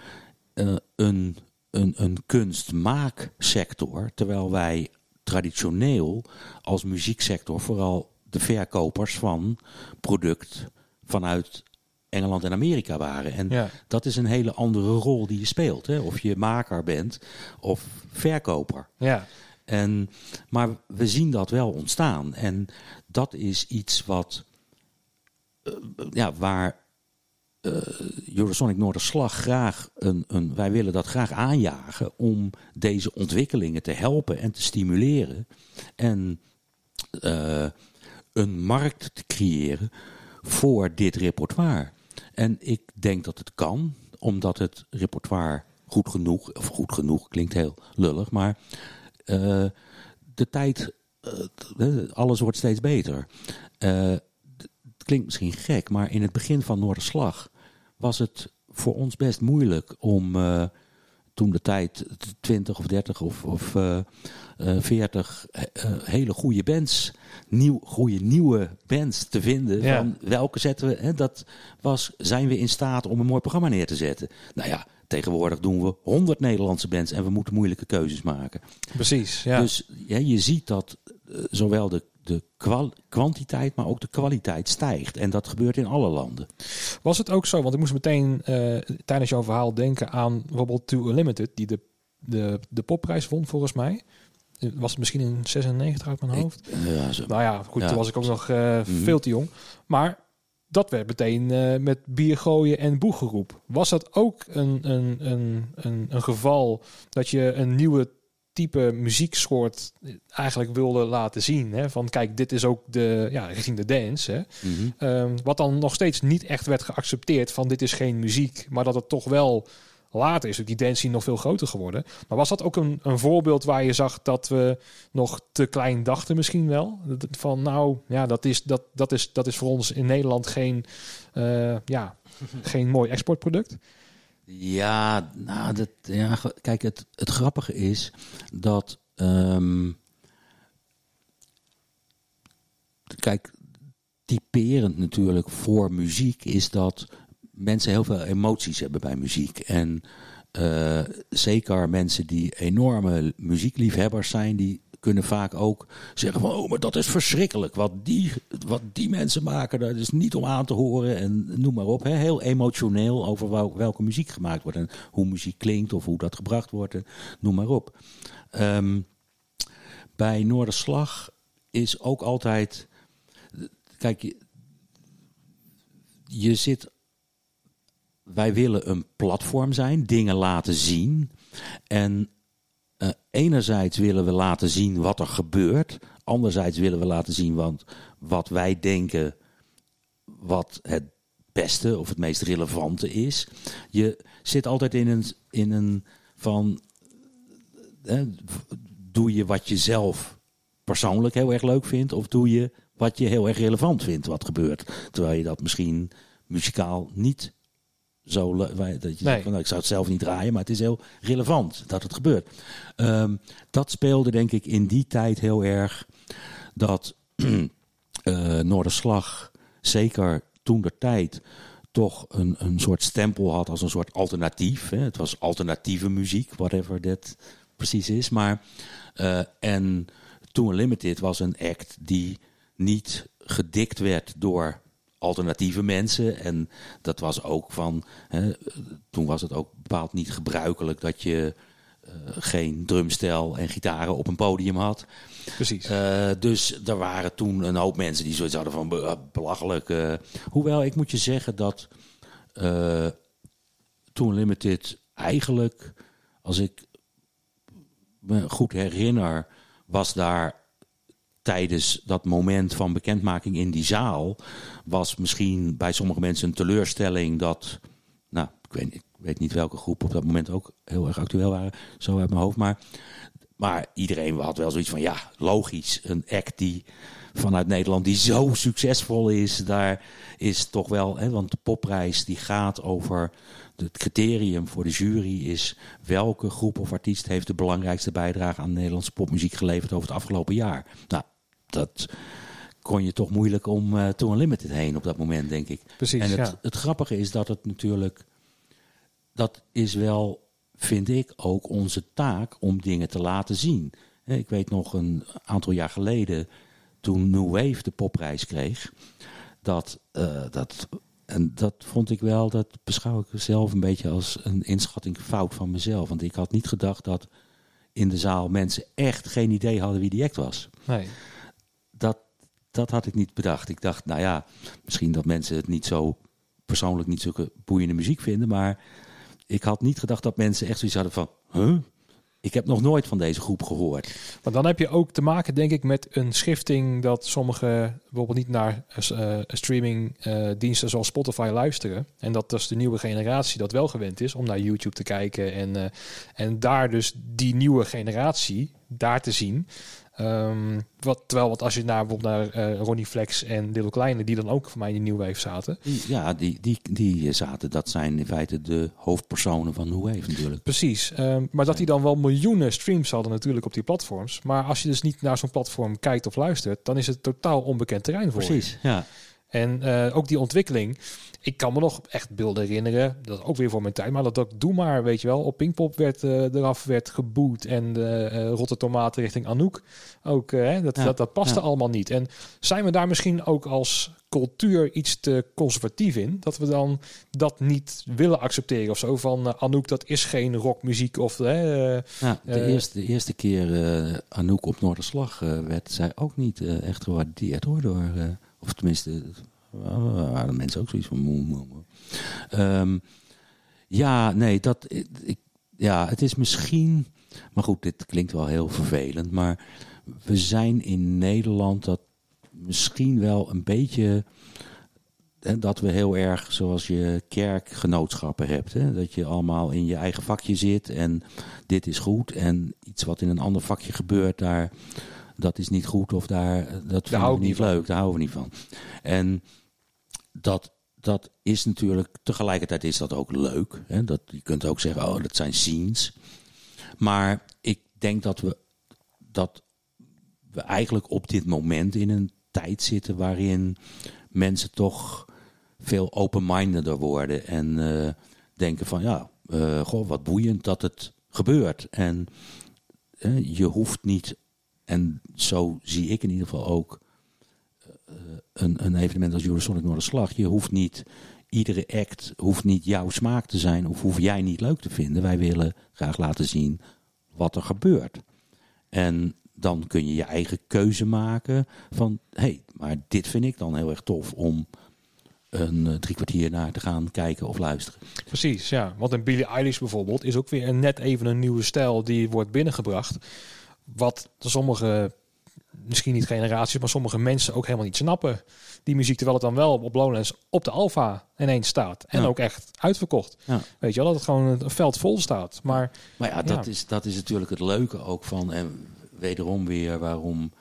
Speaker 2: uh, een, een, een kunstmaaksector. Terwijl wij traditioneel als muzieksector vooral de verkopers van product vanuit Engeland en Amerika waren. En
Speaker 1: Ja.
Speaker 2: dat is een hele andere rol die je speelt. Hè? Of je maker bent of verkoper.
Speaker 1: Ja,
Speaker 2: En, maar we zien dat wel ontstaan. En dat is iets wat, eh, ja, waar eh Eurosonic Noorderslag graag een, een, wij willen dat graag aanjagen om deze ontwikkelingen te helpen en te stimuleren. En eh, een markt te creëren voor dit repertoire. En ik denk dat het kan, omdat het repertoire goed genoeg, of goed genoeg klinkt heel lullig, maar eh, de tijd, alles wordt steeds beter. Klinkt misschien gek, maar in het begin van Noorderslag was het voor ons best moeilijk om eh, toen de tijd 20 of 30 of, of eh, eh, 40 eh, hele goede bands, nieuw, goede nieuwe bands te vinden.
Speaker 1: Ja.
Speaker 2: Van welke zetten we? Hè, dat was, zijn we in staat om een mooi programma neer te zetten? Nou ja, tegenwoordig doen we 100 Nederlandse bands en we moeten moeilijke keuzes maken.
Speaker 1: precies. Ja.
Speaker 2: Dus ja, je ziet dat zowel de, de kwal- kwantiteit, maar ook de kwaliteit stijgt. En dat gebeurt in alle landen.
Speaker 1: Was het ook zo? Want ik moest meteen eh, tijdens jouw verhaal denken aan bijvoorbeeld To Unlimited, die de, de, de popprijs won volgens mij. Was het misschien in 96 uit mijn hoofd?
Speaker 2: Ik- ja, zo.
Speaker 1: Nou ja, goed,
Speaker 2: Ja.
Speaker 1: toen was ik ook nog eh,
Speaker 2: Mhm.
Speaker 1: veel te jong. Maar dat werd meteen eh, met bier gooien en boegeroep. Was dat ook een, een, een, een, een geval dat je een nieuwe type muzieksoort eigenlijk wilde laten zien? Hè? Van kijk, dit is ook de, ja, richting de dance. Hè?
Speaker 2: Mhm.
Speaker 1: Ehm, wat dan nog steeds niet echt werd geaccepteerd van dit is geen muziek, maar dat het toch wel later is die dance nog veel groter geworden. Maar was dat ook een, een voorbeeld waar je zag dat we nog te klein dachten misschien wel? Dat- Van nou, ja, dat is, dat, dat is, dat is voor ons in Nederland geen, eh, ja, geen mooi exportproduct.
Speaker 2: Ja, nou, dat, ja, kijk, het, het grappige is dat. ehm, kijk, typerend natuurlijk voor muziek is dat mensen heel veel emoties hebben bij muziek. En eh, zeker mensen die enorme muziekliefhebbers zijn, die kunnen vaak ook zeggen van, oh, maar dat is verschrikkelijk. Wat die, wat die mensen maken, dat is niet om aan te horen en noem maar op. Hè. Heel emotioneel over wel- welke muziek gemaakt wordt en hoe muziek klinkt of hoe dat gebracht wordt, noem maar op. Ehm, bij Noorderslag is ook altijd, kijk, je, je zit, wij willen een platform zijn, dingen laten zien en eh, enerzijds willen we laten zien wat er gebeurt. Anderzijds willen we laten zien want wat wij denken wat het beste of het meest relevante is. Je zit altijd in een, in een van... eh, doe je wat je zelf persoonlijk heel erg leuk vindt... of doe je wat je heel erg relevant vindt wat gebeurt. Terwijl je dat misschien muzikaal niet zo... Dat je
Speaker 1: Nee.
Speaker 2: zegt van, nou, ik zou het zelf niet draaien, maar het is heel relevant dat het gebeurt. Ehm, dat speelde denk ik in die tijd heel erg dat eh Noorderslag, zeker toen de tijd, toch een, een soort stempel had als een soort alternatief. Hè. Het was alternatieve muziek, whatever dat precies is. Maar, eh, en Too Unlimited was een act die niet gedikt werd door alternatieve mensen. En dat was ook van. Hè, toen was het ook bepaald niet gebruikelijk dat je geen drumstel en gitaren op een podium had.
Speaker 1: Precies.
Speaker 2: Uh, dus er waren toen een hoop mensen die zoiets hadden van be belachelijk. Hoewel, ik moet je zeggen dat Toen Limited eigenlijk, als ik me goed herinner, was daar tijdens dat moment van bekendmaking in die zaal, was misschien bij sommige mensen een teleurstelling dat, nou, ik weet, ik weet niet welke groep op dat moment ook heel erg actueel waren, zo uit mijn hoofd, maar maar iedereen had wel zoiets van, ja, logisch. Een act die vanuit Nederland die zo succesvol is, daar is toch wel... Hè, want de popprijs die gaat over... Het criterium voor de jury is welke groep of artiest heeft de belangrijkste bijdrage aan Nederlandse popmuziek geleverd over het afgelopen jaar. Nou, dat kon je toch moeilijk om uh, To Unlimited heen op dat moment, denk ik.
Speaker 1: Precies,
Speaker 2: en het,
Speaker 1: ja.
Speaker 2: het grappige is dat het natuurlijk... Dat is wel vind ik ook onze taak om dingen te laten zien. Ik weet nog een aantal jaar geleden, toen New Wave de popprijs kreeg, dat, uh, dat, en dat vond ik wel, dat beschouw ik zelf een beetje als een inschatting fout van mezelf. Want ik had niet gedacht dat in de zaal mensen echt geen idee hadden wie die act was.
Speaker 1: Nee.
Speaker 2: Dat, dat had ik niet bedacht. Ik dacht, nou ja, misschien dat mensen het niet zo persoonlijk niet zulke boeiende muziek vinden, maar ik had niet gedacht dat mensen echt zoiets hadden van... Ik heb nog nooit van deze groep gehoord.
Speaker 1: Maar dan heb je ook te maken, denk ik, met een schifting dat sommige bijvoorbeeld niet naar uh, streamingdiensten uh, zoals Spotify luisteren. En dat dus de nieuwe generatie dat wel gewend is om naar YouTube te kijken. En, en daar dus die nieuwe generatie daar te zien. Um, wat, terwijl, wat als je naar bijvoorbeeld naar uh, Ronnie Flex en Little Kleine, die dan ook voor mij in de New Wave zaten.
Speaker 2: Ja, die, die, die zaten, dat zijn in feite de hoofdpersonen van New Wave natuurlijk.
Speaker 1: Precies, um, maar dat die dan wel miljoenen streams hadden natuurlijk op die platforms. Maar als je dus niet naar zo'n platform kijkt of luistert, dan is het totaal onbekend terrein voor
Speaker 2: Precies,
Speaker 1: je.
Speaker 2: ja.
Speaker 1: En uh, ook die ontwikkeling. Ik kan me nog echt beelden herinneren, dat ook weer voor mijn tijd, maar dat ook Doe maar, weet je wel, op Pinkpop werd uh, eraf werd geboet en de uh, rotte tomaten richting Anouk ook, uh, dat, ja, dat, dat paste ja. allemaal niet. En zijn we daar misschien ook als cultuur iets te conservatief in, dat we dan dat niet willen accepteren of zo, van Anouk, dat is geen rockmuziek of...
Speaker 2: ja, de, eerste, de eerste keer Anouk op Noorderslag werd zij ook niet echt gewaardeerd hoor, door, of tenminste waren mensen ook zoiets van moe, moe. Um, ja, nee, dat, ik, ja, het is misschien, maar goed, dit klinkt wel heel vervelend, maar we zijn in Nederland dat misschien wel een beetje, hè, dat we heel erg zoals je kerkgenootschappen hebt, hè, dat je allemaal in je eigen vakje zit en dit is goed en iets wat in een ander vakje gebeurt, daar dat is niet goed of daar, dat vinden we niet leuk, daar houden we niet van. En dat, dat is natuurlijk, tegelijkertijd is dat ook leuk. Hè? Dat, je kunt ook zeggen, oh, dat zijn scenes. Maar ik denk dat we, dat we eigenlijk op dit moment in een tijd zitten waarin mensen toch veel open-mindeder worden en uh, denken van, ja, uh, goh, wat boeiend dat het gebeurt. En uh, je hoeft niet, en zo zie ik in ieder geval ook een, een evenement als Eurosonic Noorderslag. Je hoeft niet, iedere act hoeft niet jouw smaak te zijn of hoef jij niet leuk te vinden. Wij willen graag laten zien wat er gebeurt. En dan kun je je eigen keuze maken van, hé, hey, maar dit vind ik dan heel erg tof om een uh, drie kwartier naar te gaan kijken of luisteren.
Speaker 1: Precies, ja. Want in Billie Eilish bijvoorbeeld is ook weer een, net even een nieuwe stijl die wordt binnengebracht. Wat sommige misschien niet generaties, maar sommige mensen ook helemaal niet snappen. Die muziek, terwijl het dan wel op Lowlands op de Alfa ineens staat. En ja. ook echt uitverkocht. Ja. Weet je wel, dat het gewoon een veld vol staat. Maar,
Speaker 2: maar ja, dat, Is, dat is natuurlijk het leuke ook van... En wederom weer waarom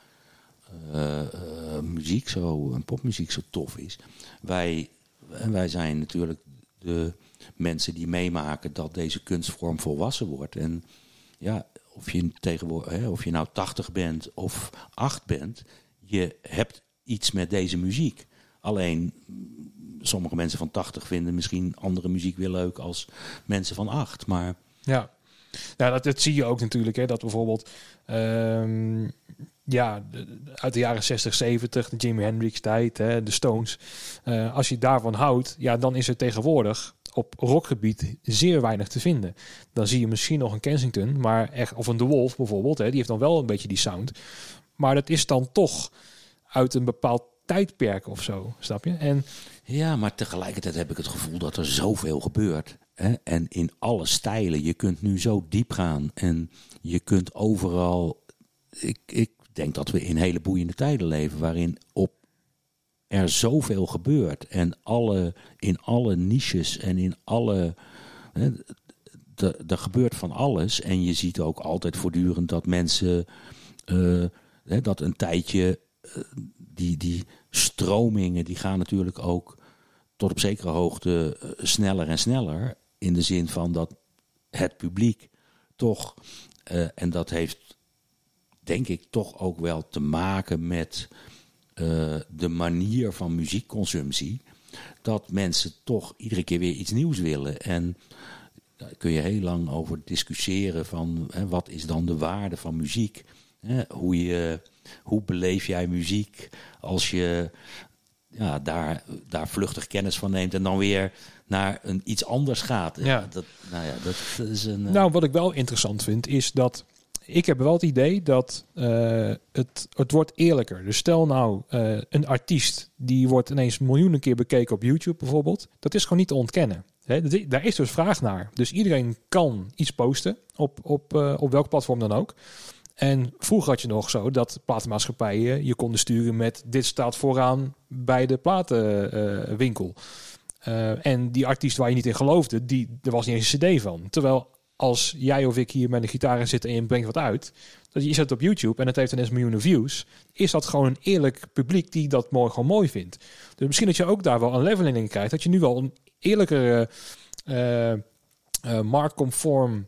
Speaker 2: uh, uh, muziek zo, en popmuziek zo tof is. Wij, wij zijn natuurlijk de mensen die meemaken dat deze kunstvorm volwassen wordt. En ja, of je tegenwoordig, of je nou 80 bent of 8 bent, je hebt iets met deze muziek. Alleen sommige mensen van 80 vinden misschien andere muziek weer leuk als mensen van 8. Maar
Speaker 1: ja, dat, zie je ook natuurlijk. Hè, dat bijvoorbeeld um, ja, uit de jaren 60, 70, de Jimi Hendrix tijd, hè, de Stones. Uh, als je daarvan houdt, ja, dan is er tegenwoordig op rockgebied zeer weinig te vinden. Dan zie je misschien nog een Kensington, maar echt, of een The Wolf bijvoorbeeld, hè, die heeft dan wel een beetje die sound. Maar dat is dan toch uit een bepaald tijdperk of zo, snap je? En
Speaker 2: Ja, maar tegelijkertijd heb ik het gevoel dat er zoveel gebeurt. Hè? En in alle stijlen. Je kunt nu zo diep gaan. En je kunt overal. Ik, ik denk dat we in hele boeiende tijden leven. waarin op er zoveel gebeurt. En alle, in alle niches en in alle. Er gebeurt van alles. En je ziet ook altijd voortdurend dat mensen. eh, hè, dat een tijdje. eh, die, die stromingen die gaan natuurlijk ook tot op zekere hoogte eh, sneller en sneller. In de zin van dat het publiek toch, en dat heeft denk ik toch ook wel te maken met eh, de manier van muziekconsumptie. Dat mensen toch iedere keer weer iets nieuws willen. En daar kun je heel lang over discussiëren van hè, wat is dan de waarde van muziek. Hè, hoe, je, hoe beleef jij muziek als je ja, daar, daar vluchtig kennis van neemt en dan weer naar een iets anders gaat.
Speaker 1: Ja.
Speaker 2: Dat, nou ja, dat, is een. eh,
Speaker 1: Nou, wat ik wel interessant vind, is dat ik heb wel het idee dat eh, het, het wordt eerlijker. Dus stel nou, eh, een artiest die wordt ineens miljoenen keer bekeken op YouTube bijvoorbeeld. Dat is gewoon niet te ontkennen. Daar is dus vraag naar. Dus iedereen kan iets posten op, op, eh, op welk platform dan ook. En vroeger had je nog zo dat platenmaatschappijen je konden sturen met dit staat vooraan bij de platenwinkel. En die artiest waar je niet in geloofde, die, er was niet eens een cd van. Terwijl als jij of ik hier met een gitaar zit en je brengt wat uit, dat je zet op YouTube en het heeft ineens miljoenen views, is dat gewoon een eerlijk publiek die dat mooi gewoon mooi vindt. Dus misschien dat je ook daar wel een leveling in krijgt, dat je nu wel een eerlijkere, eh, marktconform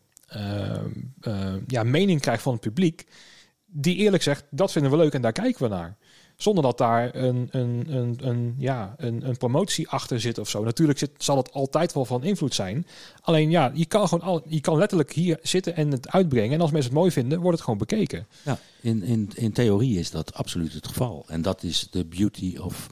Speaker 1: ja, mening krijgt van het publiek, die eerlijk zegt, dat vinden we leuk en daar kijken we naar. Zonder dat daar een, een, een, een, ja, een, een promotie achter zit of zo. Natuurlijk zit, zal het altijd wel van invloed zijn. Alleen ja, je kan gewoon al, je kan letterlijk hier zitten en het uitbrengen. En als mensen het mooi vinden, wordt het gewoon bekeken.
Speaker 2: Ja, in, in, in theorie is dat absoluut het geval. En dat is de beauty of,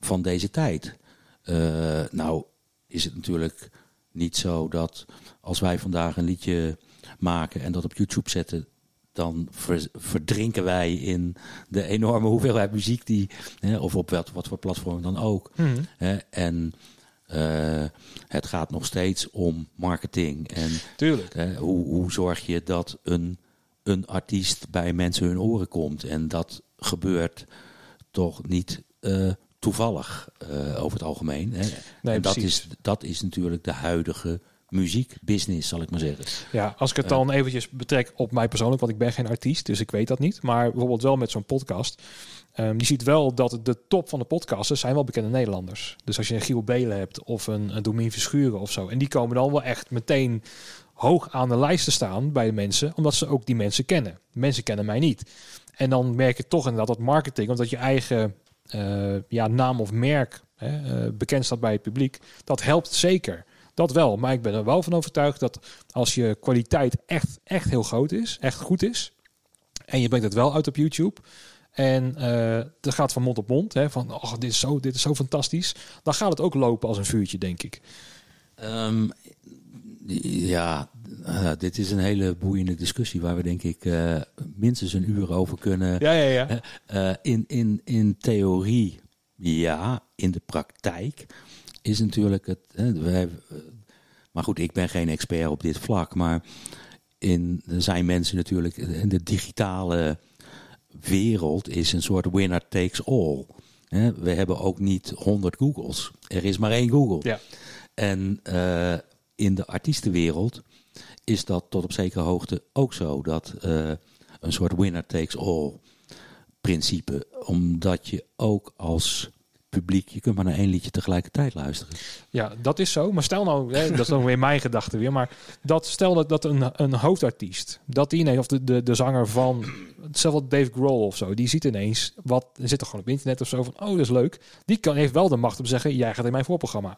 Speaker 2: van deze tijd. Eh, nou is het natuurlijk niet zo dat als wij vandaag een liedje maken en dat op YouTube zetten, dan ver- verdrinken wij in de enorme hoeveelheid muziek die, hè, of op wat, wat voor platform dan ook. Hè, en eh, het gaat nog steeds om marketing. En
Speaker 1: Tuurlijk.
Speaker 2: Hè, hoe, hoe zorg je dat een, een artiest bij mensen hun oren komt? En dat gebeurt toch niet eh, toevallig eh, over het algemeen. Hè?
Speaker 1: Nee,
Speaker 2: en dat
Speaker 1: precies.
Speaker 2: is, dat is natuurlijk de huidige muziekbusiness, zal ik maar zeggen.
Speaker 1: Ja, als ik het dan eventjes betrek op mij persoonlijk, want ik ben geen artiest, dus ik weet dat niet. Maar bijvoorbeeld wel met zo'n podcast. Ehm, je ziet wel dat de top van de podcasters zijn wel bekende Nederlanders. Dus als je een Giel Belen hebt of een, een Domien Verschuren of zo. En die komen dan wel echt meteen hoog aan de lijst te staan bij de mensen, omdat ze ook die mensen kennen. Mensen kennen mij niet. En dan merk je toch inderdaad dat marketing, omdat je eigen eh, ja, naam of merk hè, eh, bekend staat bij het publiek, dat helpt zeker. Dat wel, maar ik ben er wel van overtuigd dat als je kwaliteit echt, echt heel groot is, echt goed is, en je brengt het wel uit op YouTube, en eh dat gaat van mond op mond, hè, van oh, dit, is zo, dit is zo fantastisch, dan gaat het ook lopen als een vuurtje, denk ik.
Speaker 2: Ehm, ja, eh, dit is een hele boeiende discussie waar we denk ik eh, minstens een uur over kunnen
Speaker 1: Ja, ja, ja.
Speaker 2: In, in, in theorie ja, in de praktijk is natuurlijk het. Hè, wij, eh, maar goed, ik ben geen expert op dit vlak. Maar in, er zijn mensen natuurlijk. In de digitale wereld is een soort winner takes all. Hè, we hebben ook niet 100 Googles. Er is maar één Google.
Speaker 1: Ja.
Speaker 2: En eh, in de artiestenwereld is dat tot op zekere hoogte ook zo. Dat eh, een soort winner takes all principe. Omdat je ook als publiek, je kunt maar naar één liedje tegelijkertijd luisteren.
Speaker 1: Ja, dat is zo. Maar stel nou, hè, dat is dan weer mijn gedachte weer. Maar dat, stel dat, dat een, een hoofdartiest, dat die ineens, of de, de, de zanger van, hetzelfde Dave Grohl of zo, die ziet ineens, wat zit er gewoon op internet of zo, van, oh, dat is leuk. Die kan, heeft wel de macht om te zeggen, jij gaat in mijn voorprogramma.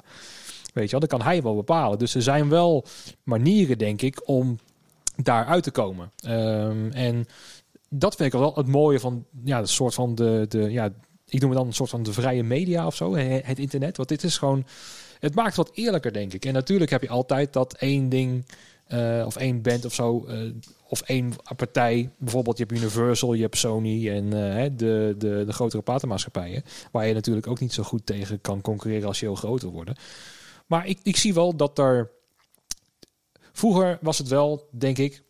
Speaker 1: Weet je wel, dat kan hij wel bepalen. Dus er zijn wel manieren, denk ik, om daar uit te komen. Ehm, en dat vind ik wel het mooie van, ja, de soort van de, de ja, ik noem het dan een soort van de vrije media of zo, het internet. Want dit is gewoon, het maakt wat eerlijker, denk ik. En natuurlijk heb je altijd dat één ding eh, of één band of zo, eh, of één partij. Bijvoorbeeld, je hebt Universal, je hebt Sony en eh, de, de, de grotere platenmaatschappijen. Waar je natuurlijk ook niet zo goed tegen kan concurreren als je heel groot wil worden. Maar ik, ik zie wel dat er. Vroeger was het wel, denk ik,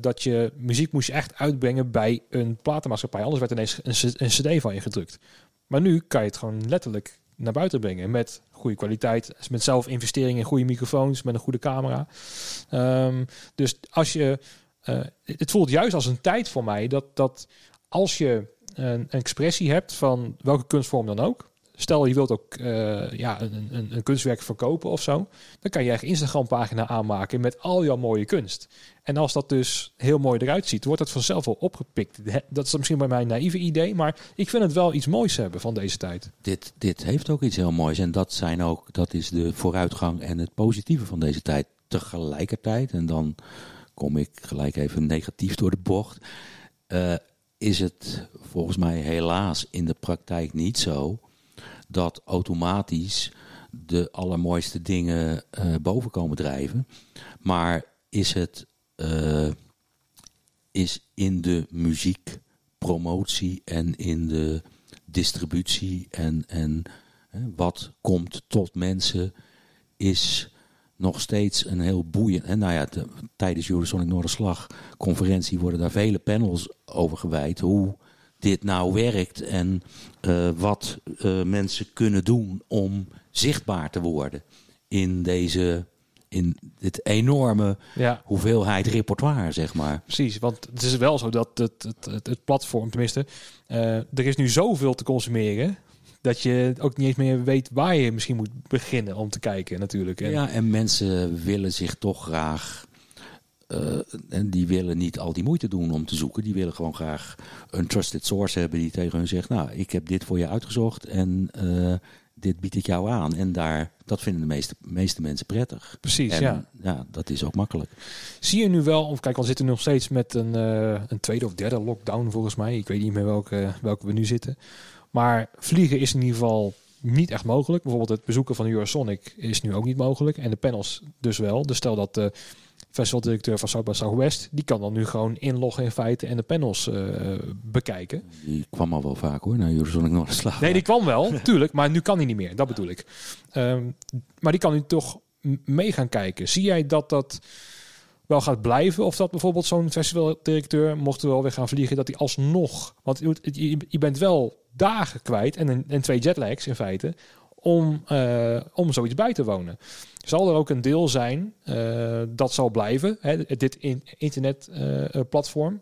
Speaker 1: dat je muziek moest je echt uitbrengen bij een platenmaatschappij. Anders werd ineens een, een cd van je gedrukt. Maar nu kan je het gewoon letterlijk naar buiten brengen met goede kwaliteit, met zelf investeringen in goede microfoons, met een goede camera. Um, dus als je, uh, het voelt juist als een tijd voor mij dat, dat als je een, een expressie hebt van welke kunstvorm dan ook, Stel je wilt ook uh, ja, een, een, een, kunstwerk verkopen of zo. Dan kan je eigen Instagram pagina aanmaken met al jouw mooie kunst. En als dat dus heel mooi eruit ziet, wordt het vanzelf wel opgepikt. Dat is misschien bij mij een naïeve idee, maar ik vind het wel iets moois hebben van deze tijd.
Speaker 2: Dit, dit heeft ook iets heel moois. En dat, zijn ook, dat is de vooruitgang en het positieve van deze tijd. Tegelijkertijd, en dan kom ik gelijk even negatief door de bocht. Uh, is het volgens mij helaas in de praktijk niet zo dat automatisch de allermooiste dingen uh, boven komen drijven. Maar is het uh, is in de muziekpromotie en in de distributie en, en wat komt tot mensen is nog steeds een heel boeiend. En nou ja, de, tijdens Eurosonic Noorderslag conferentie worden daar vele panels over gewijd. Hoe dit nou werkt en uh, wat uh, mensen kunnen doen om zichtbaar te worden in deze in dit enorme ja. hoeveelheid repertoire, zeg maar.
Speaker 1: Precies, want het is wel zo dat het, het, het, het platform, tenminste, uh, er is nu zoveel te consumeren dat je ook niet eens meer weet waar je misschien moet beginnen om te kijken natuurlijk.
Speaker 2: En ja, en mensen willen zich toch graag uh, en die willen niet al die moeite doen om te zoeken. Die willen gewoon graag een trusted source hebben die tegen hun zegt: Nou, ik heb dit voor je uitgezocht en uh, dit bied ik jou aan. En daar, dat vinden de meeste, meeste mensen prettig.
Speaker 1: Precies,
Speaker 2: en,
Speaker 1: ja.
Speaker 2: Ja, dat is ook makkelijk.
Speaker 1: Zie je nu wel, of kijk, we zitten nog steeds met een, uh, een tweede of derde lockdown volgens mij. Ik weet niet meer welke, welke we nu zitten. Maar vliegen is in ieder geval niet echt mogelijk. Bijvoorbeeld het bezoeken van Eurosonic is nu ook niet mogelijk. En de panels dus wel. Dus stel dat de festivaldirecteur van South by Southwest, die kan dan nu gewoon inloggen in feite en de panels uh, bekijken.
Speaker 2: Die kwam al wel vaak hoor, naar Eurosonic Noorderslag.
Speaker 1: Nee, die kwam wel, tuurlijk, maar nu kan hij niet meer. Dat bedoel ik. Um, maar die kan nu toch mee gaan kijken. Zie jij dat dat wel gaat blijven? Of dat bijvoorbeeld zo'n festivaldirecteur, mocht er wel weer gaan vliegen, dat hij alsnog... Want je, je bent wel dagen kwijt en, en twee jetlags in feite om, uh, om zoiets bij te wonen. Zal er ook een deel zijn uh, dat zal blijven, hè, dit in, internetplatform. Uh,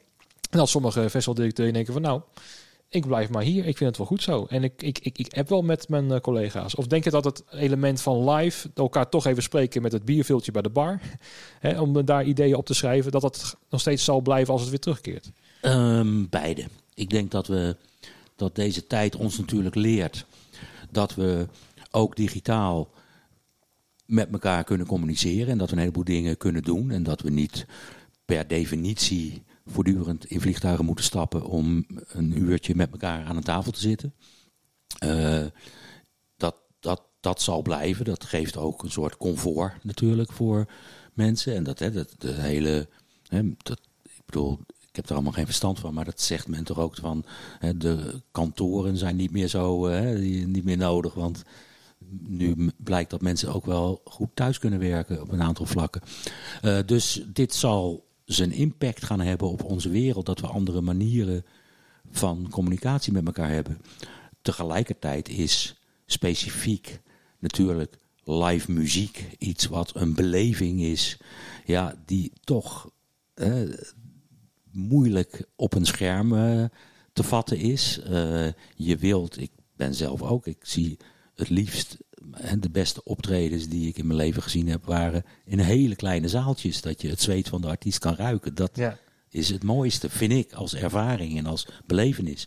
Speaker 1: en als sommige festivaldirecteuren denken van nou, ik blijf maar hier, ik vind het wel goed zo. En ik, ik, ik, ik heb wel met mijn collega's. Of denk je dat het element van live, elkaar toch even spreken met het bierviltje bij de bar, hè, om daar ideeën op te schrijven, dat dat nog steeds zal blijven als het weer terugkeert?
Speaker 2: Um, beide. Ik denk dat we dat deze tijd ons natuurlijk leert dat we ook digitaal met elkaar kunnen communiceren en dat we een heleboel dingen kunnen doen en dat we niet per definitie voortdurend in vliegtuigen moeten stappen om een uurtje met elkaar aan een tafel te zitten. Uh, dat, dat, dat zal blijven. Dat geeft ook een soort comfort natuurlijk voor mensen. En dat, hè, dat hele. Hè, dat, ik bedoel, ik heb er allemaal geen verstand van, maar dat zegt men toch ook van hè, de kantoren zijn niet meer zo hè, niet meer nodig, want nu blijkt dat mensen ook wel goed thuis kunnen werken op een aantal vlakken. Uh, dus dit zal zijn impact gaan hebben op onze wereld, dat we andere manieren van communicatie met elkaar hebben. Tegelijkertijd is specifiek natuurlijk live muziek iets wat een beleving is, ja, die toch moeilijk op een scherm uh, te vatten is. Je wilt, ik ben zelf ook, ik zie het liefst de beste optredens die ik in mijn leven gezien heb, waren in hele kleine zaaltjes. Dat je het zweet van de artiest kan ruiken. Dat ja. is het mooiste, vind ik, als ervaring en als belevenis.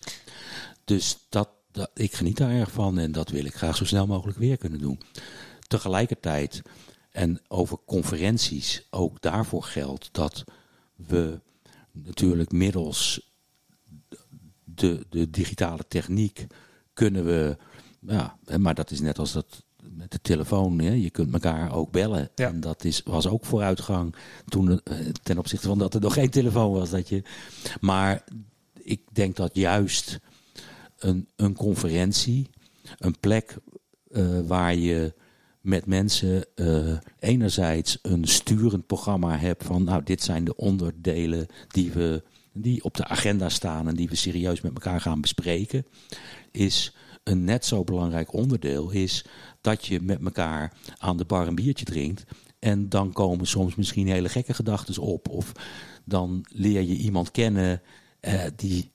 Speaker 2: Dus dat, dat, ik geniet daar erg van en dat wil ik graag zo snel mogelijk weer kunnen doen. Tegelijkertijd, en over conferenties, ook daarvoor geldt dat we natuurlijk middels de, de digitale techniek kunnen we, ja, maar dat is net als dat met de telefoon, hè, je kunt elkaar ook bellen.
Speaker 1: Ja.
Speaker 2: En dat is, was ook vooruitgang toen, eh, ten opzichte van dat er nog geen telefoon was. Dat je, maar ik denk dat juist een, een conferentie, een plek eh, waar je met mensen eh, enerzijds een sturend programma hebt van nou dit zijn de onderdelen die we die op de agenda staan en die we serieus met elkaar gaan bespreken, is een net zo belangrijk onderdeel is dat je met elkaar aan de bar een biertje drinkt en dan komen soms misschien hele gekke gedachten op of dan leer je iemand kennen eh, die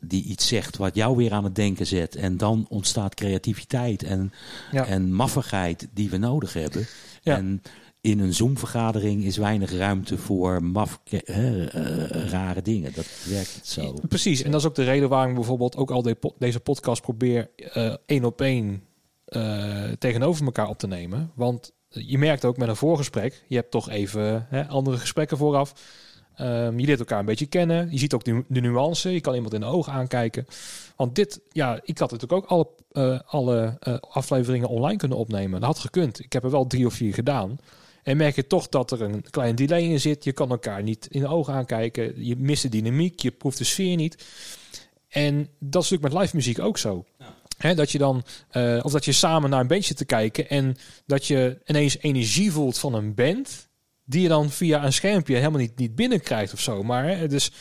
Speaker 2: die iets zegt wat jou weer aan het denken zet. En dan ontstaat creativiteit en,
Speaker 1: Ja.
Speaker 2: en maffigheid die we nodig hebben.
Speaker 1: Ja.
Speaker 2: En in een Zoom-vergadering is weinig ruimte voor maf, eh, rare dingen. Dat werkt zo.
Speaker 1: Precies, en dat is ook de reden waarom ik bijvoorbeeld ook al deze podcast probeer eh, één op één eh, tegenover elkaar op te nemen. Want je merkt ook met een voorgesprek, je hebt toch even andere gesprekken vooraf. Ehm, je leert elkaar een beetje kennen. Je ziet ook de, de nuance. Je kan iemand in de ogen aankijken. Want dit, ja, ik had natuurlijk ook alle, alle afleveringen online kunnen opnemen. Dat had gekund. Ik heb er wel drie of vier gedaan. En merk je toch dat er een klein delay in zit. Je kan elkaar niet in de ogen aankijken. Je mist de dynamiek. Je proeft de sfeer niet. En dat is natuurlijk met live muziek ook zo. Dat je dan, eh, of dat je samen naar een bandje te kijken en dat je ineens energie voelt van een band, die je dan via een schermpje helemaal niet, niet binnenkrijgt of zo. Maar dus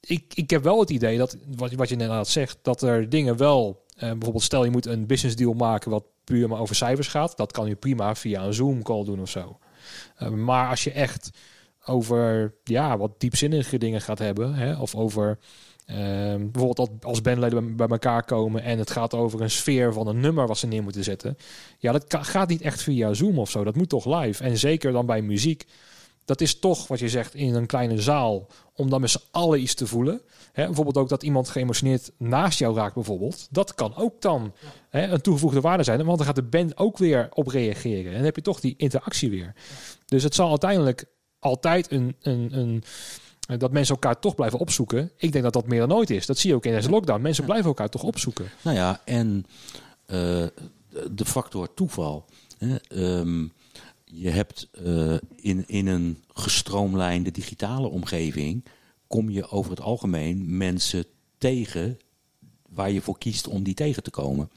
Speaker 1: ik, ik heb wel het idee dat, wat, wat je inderdaad zegt, dat er dingen wel, eh, bijvoorbeeld stel je moet een business deal maken wat puur maar over cijfers gaat, dat kan je prima via een Zoom call doen of zo. Eh, maar als je echt over ja, wat diepzinnige dingen gaat hebben, hè, of over Ehm, bijvoorbeeld als bandleden bij, elkaar komen en het gaat over een sfeer van een nummer wat ze neer moeten zetten. Ja, dat gaat niet echt via Zoom of zo. Dat moet toch live. En zeker dan bij muziek. Dat is toch wat je zegt in een kleine zaal. Om dan met z'n allen iets te voelen. Hè, bijvoorbeeld ook dat iemand geëmotioneerd naast jou raakt bijvoorbeeld. Dat kan ook dan een toegevoegde waarde zijn. Want dan gaat de band ook weer op reageren. En dan heb je toch die interactie weer. Dus het zal uiteindelijk altijd een... een, een dat mensen elkaar toch blijven opzoeken. Ik denk dat dat meer dan nooit is. Dat zie je ook in deze lockdown. Mensen blijven elkaar toch opzoeken.
Speaker 2: Nou ja, en eh, de factor toeval. Hè, ehm, je hebt eh, in, in een gestroomlijnde digitale omgeving... kom je over het algemeen mensen tegen waar je voor kiest om die tegen te komen.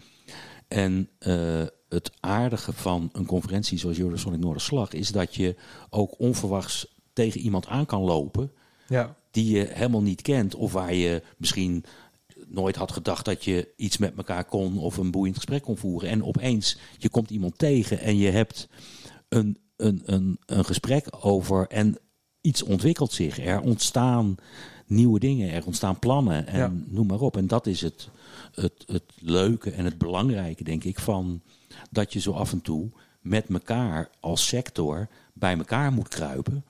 Speaker 2: En eh, het aardige van een conferentie zoals Eurosonic Noorderslag... is dat je ook onverwachts tegen iemand aan kan lopen
Speaker 1: Ja,
Speaker 2: die je helemaal niet kent. Of waar je misschien nooit had gedacht dat je iets met elkaar kon of een boeiend gesprek kon voeren. En opeens, je komt iemand tegen en je hebt een, een, een, een gesprek over en iets ontwikkelt zich. Er ontstaan nieuwe dingen, er ontstaan plannen en
Speaker 1: Ja.
Speaker 2: noem maar op. En dat is het, het, het leuke en het belangrijke, denk ik, van dat je zo af en toe met elkaar als sector bij elkaar moet kruipen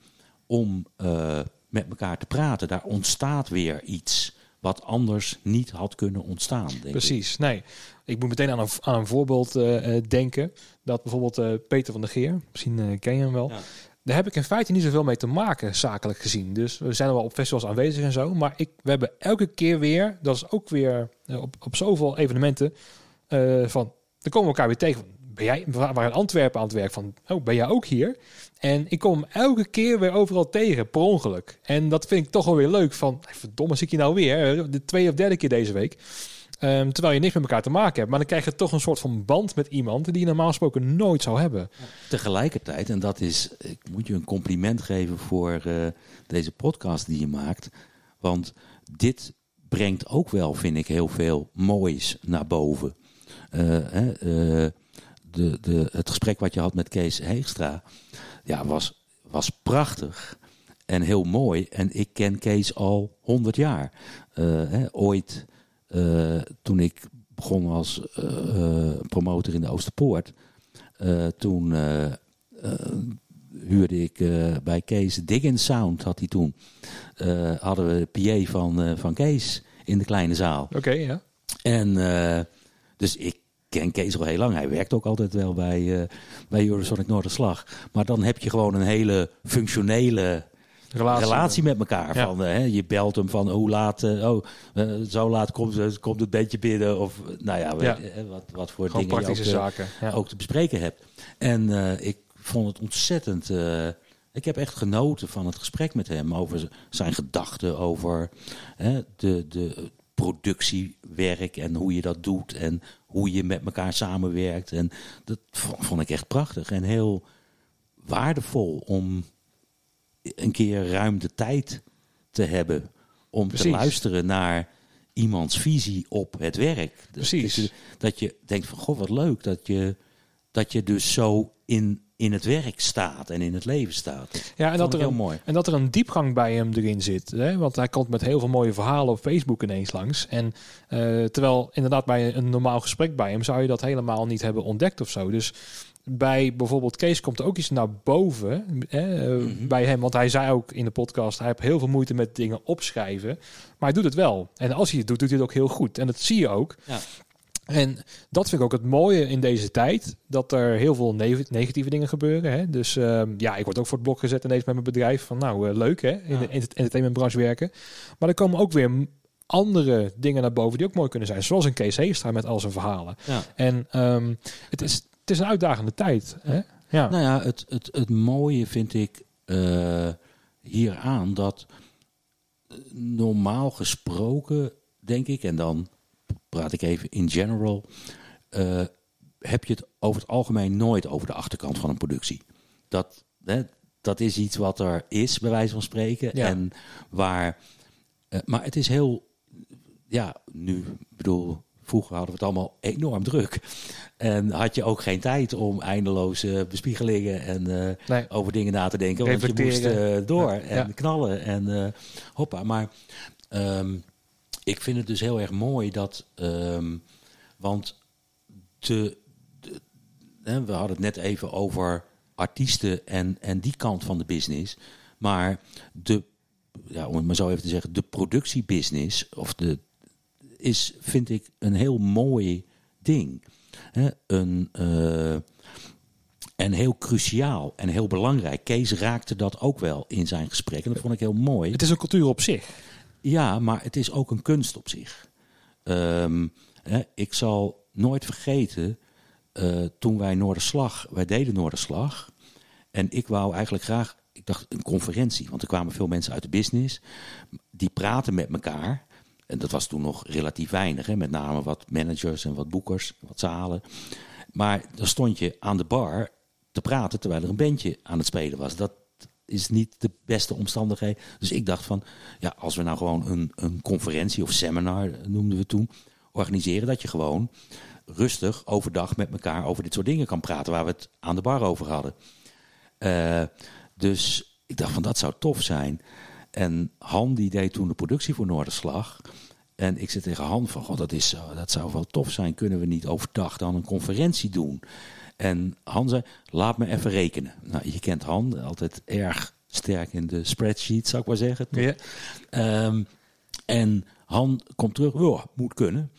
Speaker 2: om eh, met elkaar te praten. Daar ontstaat weer iets wat anders niet had kunnen ontstaan. Denk ik.
Speaker 1: precies. Nee, ik moet meteen aan een, aan een voorbeeld eh, eh, denken. Dat bijvoorbeeld eh, Peter van der Geer, misschien ken je hem wel.
Speaker 2: Ja.
Speaker 1: Daar heb ik in feite niet zoveel mee te maken, zakelijk gezien. Dus we zijn wel op festivals aanwezig en zo. Maar ik, we hebben elke keer weer, dat is ook weer op, op zoveel evenementen, van, dan komen we elkaar weer tegen. Ben jij, we in Antwerpen aan het werk van, oh, ben jij ook hier? En ik kom elke keer weer overal tegen, per ongeluk. En dat vind ik toch wel weer leuk. Van, verdomme, zie ik je nou weer? De tweede of derde keer deze week. Ehm, terwijl je niks met elkaar te maken hebt. Maar dan krijg je toch een soort van band met iemand die je normaal gesproken nooit zou hebben.
Speaker 2: Tegelijkertijd, en dat is, ik moet je een compliment geven voor eh, deze podcast die je maakt. Want dit brengt ook wel, vind ik, heel veel moois naar boven. Eh, de, de, het gesprek wat je had met Kees Heegstra ja, was, was prachtig en heel mooi. En ik ken Kees al 100 jaar. Eh, hè, ooit, eh, toen ik begon als eh, promotor in de Oosterpoort, toen huurde ik bij Kees Dig Sound, had hij toen. Hadden we de PA van, van Kees in de kleine zaal.
Speaker 1: Oké, ja.
Speaker 2: En dus ik ken Kees al heel lang. Hij werkt ook altijd wel bij, eh bij Eurosonic Noorderslag. Maar dan heb je gewoon een hele functionele
Speaker 1: Relatie.
Speaker 2: relatie met elkaar.
Speaker 1: Ja.
Speaker 2: Van, eh, hè, je belt hem van hoe laat, eh, oh, zo laat komt, het- komt het beetje binnen. Of nou ja, wat, wat voor
Speaker 1: Gewoon
Speaker 2: dingen je ook,
Speaker 1: zaken. Ja.
Speaker 2: ook te bespreken hebt. En ik vond het ontzettend. ik heb echt genoten van het gesprek met hem over zijn gedachten over hè, de, de productiewerk en hoe je dat doet en hoe je met elkaar samenwerkt. En dat vond ik echt prachtig en heel waardevol om een keer ruim de tijd te hebben om te luisteren naar iemands visie op het werk. Dat-
Speaker 1: Precies.
Speaker 2: Dat je, dat je denkt van, goh, wat leuk dat je, dat je dus zo in, in het werk staat en in het leven staat.
Speaker 1: Ja, en dat, er
Speaker 2: heel
Speaker 1: een,
Speaker 2: mooi.
Speaker 1: en dat er een diepgang bij hem erin zit. Hè? Want hij komt met heel veel mooie verhalen op Facebook ineens langs. En eh, terwijl inderdaad bij een normaal gesprek bij hem zou je dat helemaal niet hebben ontdekt of zo. Dus bij bijvoorbeeld Kees komt er ook iets naar boven hè, eh,
Speaker 2: Mhm.
Speaker 1: bij hem. Want hij zei ook in de podcast, hij heeft heel veel moeite met dingen opschrijven. Maar hij doet het wel. En als hij het doet, doet hij het ook heel goed. En dat zie je ook.
Speaker 2: Ja.
Speaker 1: En dat vind ik ook het mooie in deze tijd. Dat er heel veel ne- negatieve dingen gebeuren. Hè? Dus ehm, ja, ik word ook voor het blok gezet ineens met mijn bedrijf. Van nou, eh, leuk hè, in de ent- entertainmentbranche werken. Maar er komen ook weer andere dingen naar boven die ook mooi kunnen zijn. Zoals een Kees Heestra met al zijn verhalen.
Speaker 2: Ja.
Speaker 1: En ehm, het, is, het is een uitdagende tijd. Hè? Ja.
Speaker 2: Nou ja, het, het, het mooie vind ik eh, hieraan dat eh, normaal gesproken, denk ik, en dan praat ik even in general, eh, heb je het over het algemeen nooit over de achterkant van een productie. Dat, hè, dat is iets wat er is, bij wijze van spreken.
Speaker 1: Ja.
Speaker 2: En waar, eh, maar het is heel, ja, nu, bedoel, vroeger hadden we het allemaal enorm druk. En had je ook geen tijd om eindeloze bespiegelingen en eh,
Speaker 1: Nee.
Speaker 2: over dingen na te denken. Want je moest door
Speaker 1: Ja,
Speaker 2: en
Speaker 1: ja.
Speaker 2: knallen en hoppa. Maar ehm, ik vind het dus heel erg mooi dat, ehm, want de, we hadden het net even over artiesten en, en die kant van de business. Maar de, ja, om het maar zo even te zeggen, de productiebusiness of de, is, vind ik, een heel mooi ding. Hè, een, eh, en heel cruciaal en heel belangrijk. Kees raakte dat ook wel in zijn gesprek. En dat vond ik heel mooi.
Speaker 1: Het is een cultuur op zich.
Speaker 2: Ja, maar het is ook een kunst op zich. Ehm, hè, ik zal nooit vergeten, eh, toen wij Noorderslag, wij deden Noorderslag. En ik wou eigenlijk graag, ik dacht een conferentie, want er kwamen veel mensen uit de business. Die praten met elkaar. En dat was toen nog relatief weinig, hè, met name wat managers en wat boekers, wat zalen. Maar dan stond je aan de bar te praten terwijl er een bandje aan het spelen was. Dat is niet de beste omstandigheid. Dus ik dacht van, ja, als we nou gewoon een, een conferentie of seminar, eh, noemden we toen, organiseren, dat je gewoon rustig overdag met elkaar over dit soort dingen kan praten, waar we het aan de bar over hadden. Eh, dus ik dacht van, dat zou tof zijn. En Han die deed toen de productie voor Noorderslag. En ik zei tegen Han van, god, dat, is, zo- dat zou wel tof zijn. Kunnen we niet overdag dan een conferentie doen? En Han zei, laat me even rekenen. Nou, je kent Han, altijd erg sterk in de spreadsheet, zou ik maar zeggen.
Speaker 1: Ja.
Speaker 2: Ehm, en Han komt terug, ja, moet kunnen.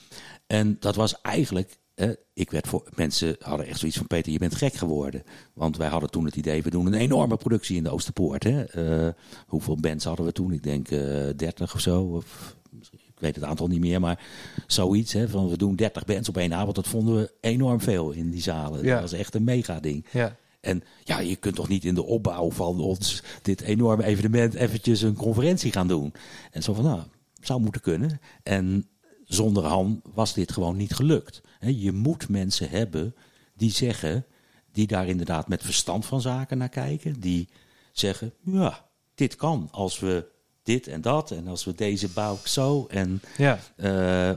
Speaker 2: En dat was eigenlijk, eh, ik werd voor, mensen hadden echt zoiets van, Peter, je bent gek geworden. Want wij hadden toen het idee, we doen een enorme productie in de Oosterpoort. Hè? Eh, hoeveel bands hadden we toen? Ik denk eh 30 of zo. Of, misschien- weet het aantal niet meer, maar zoiets. Hè, van we doen 30 bands op één avond. Dat vonden we enorm veel in die zalen.
Speaker 1: Ja.
Speaker 2: Dat was echt een mega ding.
Speaker 1: Ja.
Speaker 2: En ja, je kunt toch niet in de opbouw van ons dit enorme evenement eventjes een conferentie gaan doen. En zo van, nou, zou moeten kunnen. En zonder Han was dit gewoon niet gelukt. Je moet mensen hebben die zeggen, die daar inderdaad met verstand van zaken naar kijken. Die zeggen, ja, dit kan als we dit en dat en als we deze bouw zo. En
Speaker 1: Ja.
Speaker 2: eh,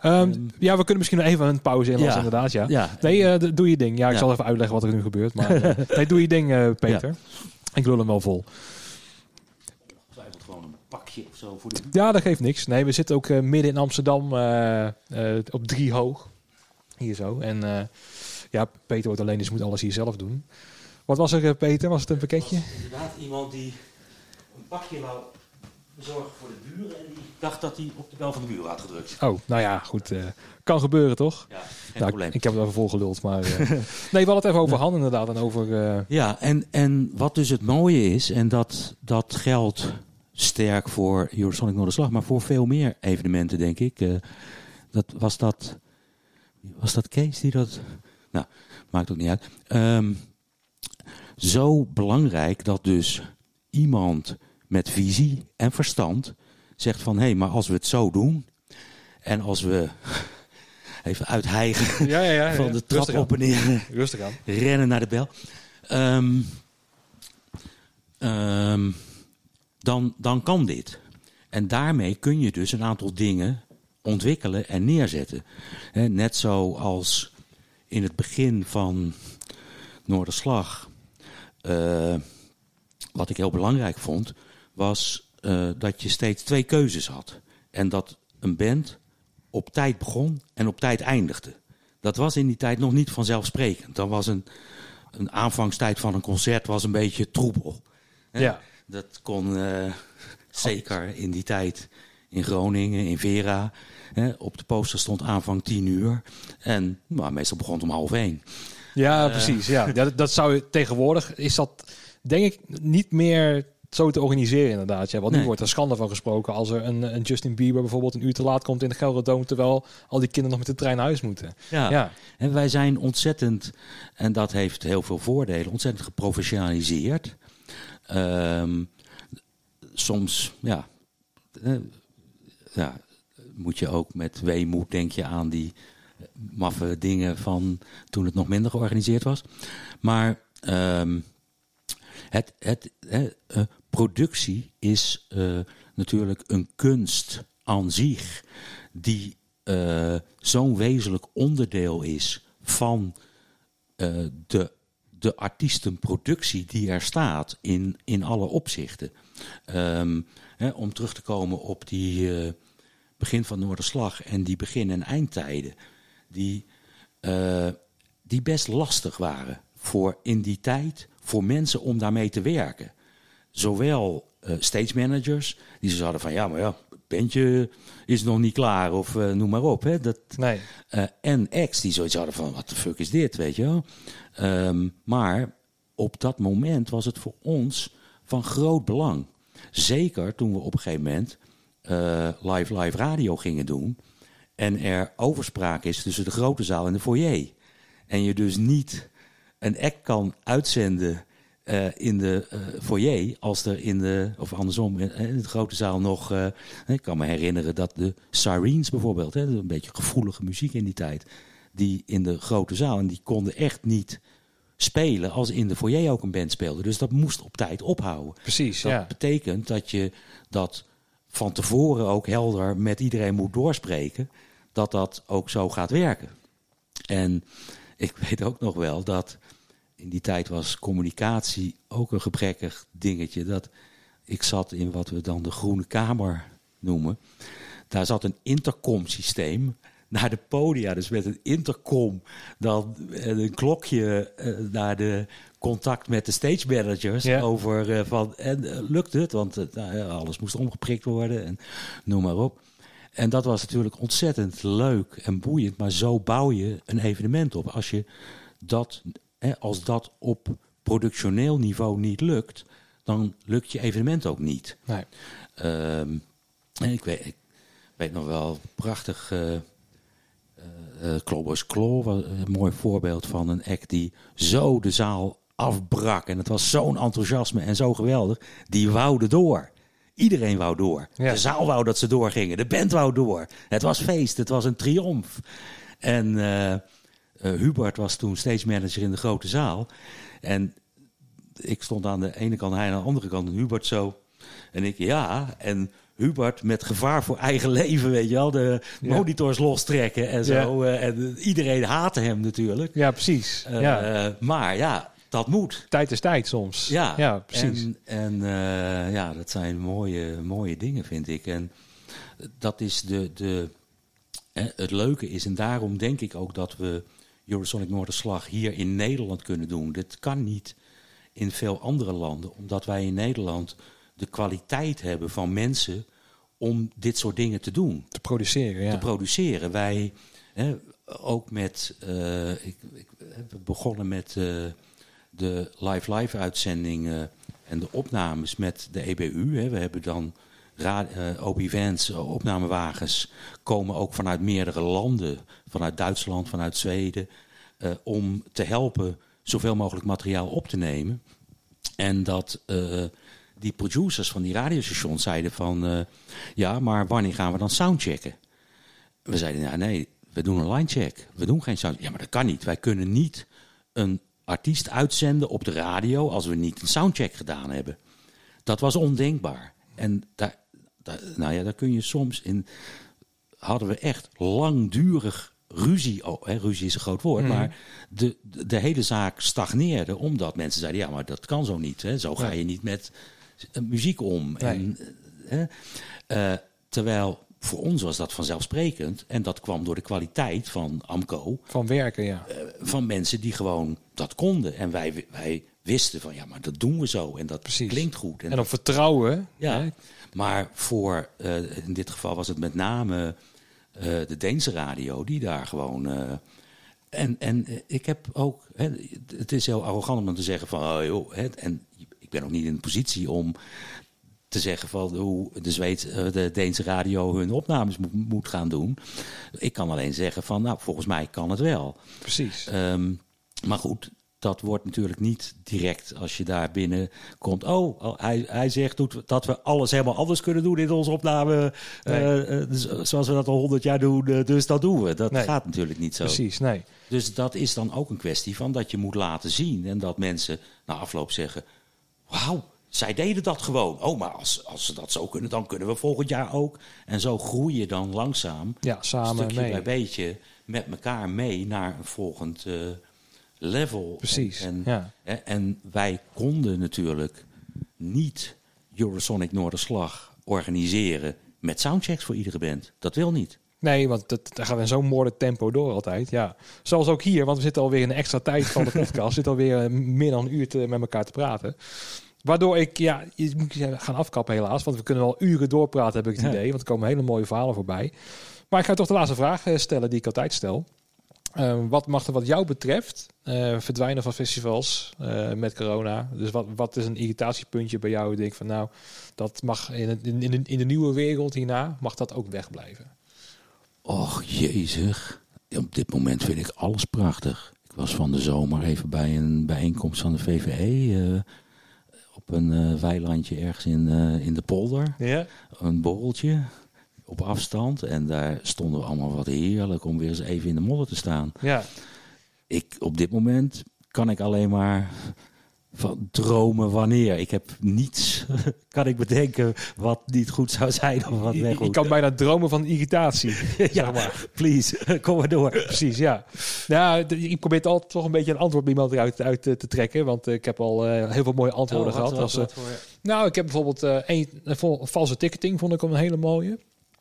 Speaker 1: Ehm, ja, we kunnen misschien nog even een pauze inlassen,
Speaker 2: Ja.
Speaker 1: inderdaad. Ja.
Speaker 2: ja,
Speaker 1: Nee, eh, doe je ding. Ja, ik
Speaker 2: Ja.
Speaker 1: zal even uitleggen wat er nu gebeurt. Maar eh, nee, doe je ding, eh, Peter. Ik lul hem wel vol.
Speaker 2: gewoon een pakje of zo voor de
Speaker 1: Ja, dat geeft niks. Nee, we zitten ook midden in Amsterdam eh, eh, op drie hoog. Hier zo. En eh, ja, Peter wordt alleen, dus moet alles hier zelf doen. Wat was er, eh, Peter? Was het een pakketje?
Speaker 2: Inderdaad, iemand die een pakje wou bezorgen voor de buren en die dacht dat hij op de bel van de buren had gedrukt.
Speaker 1: Oh, nou ja, goed. eh, kan gebeuren, toch?
Speaker 2: Ja, geen
Speaker 1: Nou,
Speaker 2: probleem.
Speaker 1: ik heb het even volgeluld, maar... eh, nee, we hadden het even over Han inderdaad en over... eh,
Speaker 2: Ja, en, en wat dus het mooie is, en dat, dat geldt sterk voor Eurosonic Noorderslag, maar voor veel meer evenementen, denk ik. eh, dat was dat. Was dat Kees die dat. Nou, maakt ook niet uit. Ehm, zo belangrijk dat dus iemand met visie en verstand zegt van hé, hey, maar als we het zo doen en als we even uithijgen
Speaker 1: ja, ja, ja.
Speaker 2: van de trap op en neer
Speaker 1: Rustig aan.
Speaker 2: rennen naar de bel. Ehm, ehm, dan, dan kan dit. En daarmee kun je dus een aantal dingen ontwikkelen en neerzetten. Net zoals in het begin van Noorderslag. eh, wat ik heel belangrijk vond, was eh, dat je steeds twee keuzes had. En dat een band op tijd begon en op tijd eindigde. Dat was in die tijd nog niet vanzelfsprekend. Dan was een, een aanvangstijd van een concert was een beetje troebel. Hè?
Speaker 1: Ja.
Speaker 2: Dat kon eh, zeker in die tijd in Groningen, in Vera. Hè, op de poster stond aanvang 10 uur. En nou, meestal begon het om half één.
Speaker 1: Ja,
Speaker 2: Eh.
Speaker 1: precies. Ja. Ja, dat, dat zou je tegenwoordig is dat denk ik niet meer zo te organiseren inderdaad. Ja, want nu
Speaker 2: Nee.
Speaker 1: wordt er schande van gesproken als er een, een Justin Bieber bijvoorbeeld een uur te laat komt in de Gelredome terwijl al die kinderen nog met de trein naar huis moeten.
Speaker 2: Ja.
Speaker 1: Ja,
Speaker 2: En wij zijn ontzettend, en dat heeft heel veel voordelen, ontzettend geprofessionaliseerd. Ehm, soms, ja, eh, ja, moet je ook met weemoed denk je aan die maffe dingen van toen het nog minder georganiseerd was. Maar ehm, het, het, eh, productie is eh, natuurlijk een kunst aan zich die eh, zo'n wezenlijk onderdeel is van de, de artiestenproductie die er staat in, in alle opzichten. Ehm, hè, om terug te komen op die begin van Noorderslag en die begin- en eindtijden, die, die best lastig waren voor in die tijd voor mensen om daarmee te werken. Zowel eh, stage managers, die ze hadden van ja, maar ja, het bandje is nog niet klaar of eh, noem maar op. Hè, dat,
Speaker 1: nee.
Speaker 2: eh, en ex die zoiets hadden van, wat de fuck is dit, weet je wel. Ehm, maar op dat moment was het voor ons van groot belang. Zeker toen we op een gegeven moment live live radio gingen doen. En er overspraak is tussen de grote zaal en de foyer. En je dus niet een act kan uitzenden eh, in de eh, foyer als er in de, of andersom, in, in de grote zaal nog. eh, ik kan me herinneren dat de Sirens bijvoorbeeld, hè, een beetje gevoelige muziek in die tijd, die in de grote zaal, en die konden echt niet spelen als in de foyer ook een band speelde. Dus dat moest op tijd ophouden.
Speaker 1: Precies,
Speaker 2: Dat
Speaker 1: ja.
Speaker 2: betekent dat je dat van tevoren ook helder met iedereen moet doorspreken, dat dat ook zo gaat werken. En ik weet ook nog wel dat in die tijd was communicatie ook een gebrekkig dingetje. Dat ik zat in wat we dan de Groene Kamer noemen. Daar zat een intercom-systeem naar de podia. Dus met een intercom dan eh, een klokje eh, naar de contact met de stage managers
Speaker 1: Ja.
Speaker 2: over eh, van en eh, lukt het? Want nou alles moest omgeprikt worden en noem maar op. En dat was natuurlijk ontzettend leuk en boeiend, maar zo bouw je een evenement op. Als je dat, hè, als dat op productioneel niveau niet lukt, dan lukt je evenement ook niet.
Speaker 1: Nee.
Speaker 2: Ehm, en ik, weet, ik weet nog wel prachtig. uh, Clawboys Claw was een mooi voorbeeld van een act die zo de zaal afbrak. En het was zo'n enthousiasme en zo geweldig. Die woude door. Iedereen wou door.
Speaker 1: Ja.
Speaker 2: De zaal wou dat ze doorgingen. De band wou door. Het was feest. Het was een triomf. En eh, Hubert was toen stage manager in de grote zaal. En ik stond aan de ene kant, hij aan de andere kant. En Hubert zo. En ik, ja. En Hubert met gevaar voor eigen leven, weet je wel. De
Speaker 1: Ja.
Speaker 2: monitors lostrekken en zo.
Speaker 1: Ja.
Speaker 2: eh, en iedereen haatte hem natuurlijk.
Speaker 1: Ja, precies.
Speaker 2: Eh,
Speaker 1: ja.
Speaker 2: Maar ja, dat moet.
Speaker 1: Tijd is tijd soms.
Speaker 2: Ja,
Speaker 1: ja precies.
Speaker 2: En, en eh, ja, dat zijn mooie, mooie dingen, vind ik. En dat is de, de, hè, het leuke is, en daarom denk ik ook dat we Eurosonic Noorderslag hier in Nederland kunnen doen. Dit kan niet in veel andere landen, omdat wij in Nederland de kwaliteit hebben van mensen om dit soort dingen te doen.
Speaker 1: Te produceren, ja.
Speaker 2: Te produceren. Wij, hè, ook met, uh, ik, ik, we begonnen met uh, de live live uitzendingen en de opnames met de EBU. Hè. We hebben dan uh, OB-vans, opnamewagens, komen ook vanuit meerdere landen. Vanuit Duitsland, vanuit Zweden. Uh, om te helpen zoveel mogelijk materiaal op te nemen. En dat die producers van die radiostations zeiden van... ja, maar wanneer gaan we dan soundchecken? We zeiden, ja, nee, we doen een linecheck. We doen geen soundcheck. Ja, maar dat kan niet. Wij kunnen niet een artiest uitzenden op de radio... als we niet een soundcheck gedaan hebben. Dat was ondenkbaar. En daar, nou ja, daar kun je soms in. Hadden we echt langdurig ruzie. Oh, hè, ruzie is een groot woord.
Speaker 1: Mhm.
Speaker 2: Maar de, de, de hele zaak stagneerde. Omdat mensen zeiden: ja, maar dat kan zo niet. Hè. Zo ga je niet met eh, muziek om. En, eh, eh, terwijl voor ons was dat vanzelfsprekend. En dat kwam door de kwaliteit van AMCO.
Speaker 1: Van werken, ja.
Speaker 2: van mensen die gewoon dat konden. En wij, wij wisten van ja, maar dat doen we zo. En dat
Speaker 1: Precies.
Speaker 2: klinkt goed.
Speaker 1: En op vertrouwen.
Speaker 2: Ja,
Speaker 1: hè?
Speaker 2: Maar voor, eh, in dit geval was het met name eh, de Deense radio die daar gewoon. eh, en, en ik heb ook, hè, het is heel arrogant om te zeggen van, oh, joh, hè, en ik ben ook niet in de positie om te zeggen van hoe de, Zweed, eh, de Deense radio hun opnames moet, moet gaan doen. Ik kan alleen zeggen van, nou, volgens mij kan het wel.
Speaker 1: Precies.
Speaker 2: Ehm, maar goed, dat wordt natuurlijk niet direct als je daar binnen komt. Oh, oh, hij, hij zegt doet, dat we alles helemaal anders kunnen doen in onze opname.
Speaker 1: Nee.
Speaker 2: eh, eh, dus zoals we dat al honderd jaar doen, eh, dus dat doen we. Dat
Speaker 1: Nee.
Speaker 2: gaat natuurlijk niet zo.
Speaker 1: Precies, nee.
Speaker 2: Dus dat is dan ook een kwestie van dat je moet laten zien. En dat mensen na afloop zeggen: Wauw, zij deden dat gewoon. Oh, maar als, als ze dat zo kunnen, dan kunnen we volgend jaar ook. En zo groei je dan langzaam,
Speaker 1: Ja, samen
Speaker 2: stukje
Speaker 1: mee.
Speaker 2: bij beetje, met elkaar mee naar een volgend eh, level.
Speaker 1: Precies,
Speaker 2: En, en,
Speaker 1: ja.
Speaker 2: en wij konden natuurlijk niet Eurosonic Noorderslag organiseren met soundchecks voor iedere band. Dat wil niet.
Speaker 1: Nee, want dat, daar gaan we in zo'n moorde tempo door altijd. Ja. Zoals ook hier, want we zitten alweer in de extra tijd van de podcast. We zitten alweer eh, meer dan een uur te, met elkaar te praten. Waardoor ik, ja, je moet je gaan afkappen helaas. Want we kunnen wel uren doorpraten, heb ik het
Speaker 2: Ja.
Speaker 1: idee. Want er komen hele mooie verhalen voorbij. Maar ik ga toch de laatste vraag eh, stellen die ik altijd stel. Eh, wat mag er wat jou betreft eh, verdwijnen van festivals eh, met corona? Dus wat, wat is een irritatiepuntje bij jou? Ik denk van nou, dat mag in, het- in, in, de- in de nieuwe wereld hierna, mag dat ook wegblijven.
Speaker 2: Och, jezig. Op dit moment vind ik alles prachtig. Ik was van de zomer even bij een bijeenkomst van de VVE. eh, op een weilandje ergens in, in de polder.
Speaker 1: Ja?
Speaker 2: Een borreltje op afstand. En daar stonden we allemaal wat heerlijk om weer eens even in de modder te staan.
Speaker 1: Ja,
Speaker 2: Ik, op dit moment kan ik alleen maar van dromen wanneer. Ik heb niets, kan ik bedenken wat niet goed zou zijn of wat weg moet.
Speaker 1: kan bijna dromen van irritatie.
Speaker 2: ja,
Speaker 1: zeg maar.
Speaker 2: please, kom maar door.
Speaker 1: Precies, ja. Nou, ik probeer het altijd toch een beetje een antwoord bij iemand eruit uit eh, te trekken. Want eh, ik heb al eh, heel veel mooie antwoorden
Speaker 2: Oh, wat-
Speaker 1: gehad.
Speaker 2: wat-
Speaker 1: Als, eh, nou, ik heb bijvoorbeeld eh, een, valse ticketing, vond ik een hele mooie.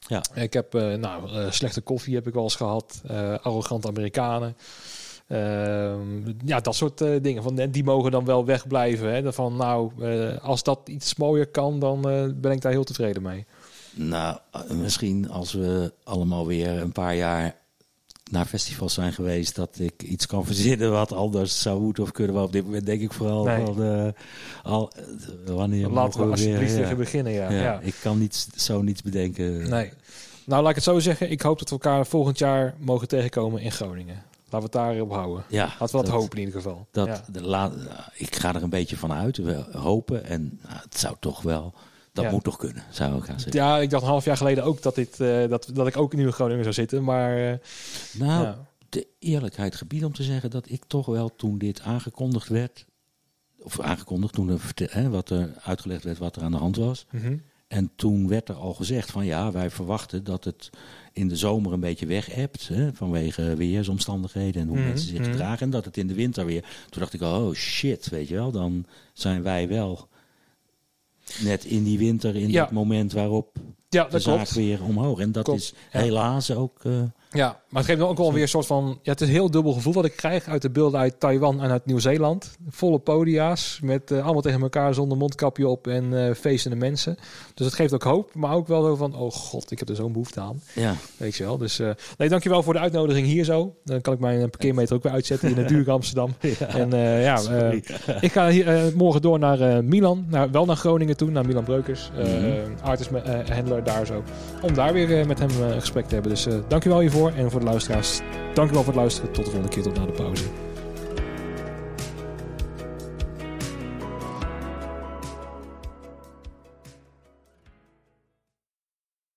Speaker 2: Ja.
Speaker 1: Ik heb, eh, nou, eh, slechte koffie heb ik wel eens gehad. eh arrogante Amerikanen. Ehm, ja, dat soort eh, dingen. Van, en die mogen dan wel wegblijven. Hè. Van, nou, eh, als dat iets mooier kan, dan eh, ben ik daar heel tevreden mee.
Speaker 2: Nou, misschien als we allemaal weer een paar jaar naar festivals zijn geweest, dat ik iets kan verzinnen wat anders zou moeten of kunnen. Maar op dit moment denk ik vooral
Speaker 1: Nee.
Speaker 2: van eh, al, eh, wanneer
Speaker 1: Laten we alsjeblieft
Speaker 2: weer,
Speaker 1: even beginnen, ja.
Speaker 2: ja,
Speaker 1: ja.
Speaker 2: Ik kan niet, zo niets bedenken.
Speaker 1: Nee. Nou, laat ik het zo zeggen. Ik hoop dat we elkaar volgend jaar mogen tegenkomen in Groningen. Laten we het daarop houden.
Speaker 2: Ja,
Speaker 1: Laten we dat,
Speaker 2: dat-
Speaker 1: hopen in ieder geval.
Speaker 2: Dat, de la- ik ga er een beetje van uit, wel hopen. En nou, het zou toch wel, dat
Speaker 1: Ja.
Speaker 2: moet toch kunnen, zou ik gaan zeggen.
Speaker 1: ja, ik dacht een half jaar geleden ook dat, dit, eh, dat, dat ik ook in Groningen zou zitten. Maar eh,
Speaker 2: Nou,
Speaker 1: ja.
Speaker 2: de eerlijkheid gebied om te zeggen dat ik toch wel toen dit aangekondigd werd, of aangekondigd toen er, wat er uitgelegd werd wat er aan de hand was.
Speaker 1: Mhm.
Speaker 2: En toen werd er al gezegd van ja, wij verwachten dat het in de zomer een beetje weg hebt. Hè, vanwege weersomstandigheden en hoe
Speaker 1: Mhm,
Speaker 2: mensen zich
Speaker 1: mhm.
Speaker 2: gedragen. En dat het in de winter weer. Toen dacht ik, oh shit, weet je wel. Dan zijn wij wel net in die winter, in
Speaker 1: Ja.
Speaker 2: dat moment waarop.
Speaker 1: Ja,
Speaker 2: de
Speaker 1: dat
Speaker 2: zaak
Speaker 1: klopt.
Speaker 2: weer omhoog. En dat
Speaker 1: Klopt,
Speaker 2: is helaas ook... eh,
Speaker 1: Ja, maar het geeft ook wel weer een soort van... Ja, het is een heel dubbel gevoel wat ik krijg uit de beelden uit Taiwan en uit Nieuw-Zeeland. Volle podia's, met eh, allemaal tegen elkaar zonder mondkapje op en eh, feestende mensen. Dus het geeft ook hoop, maar ook wel zo van... Oh god, ik heb er zo'n behoefte aan.
Speaker 2: ja,
Speaker 1: Weet je wel. Dus eh nee, dankjewel voor de uitnodiging hier zo. Dan kan ik mijn parkeermeter ook weer uitzetten in het duur Amsterdam. En eh, ja, ik ga hier, morgen door naar Milan. Naar, wel naar Groningen toe, naar Milan Breukers. artist eh, handler daar zo. Om daar weer met hem een gesprek te hebben. Dus dankjewel hiervoor. En voor de luisteraars, dankjewel voor het luisteren. Tot de volgende keer, tot na de pauze.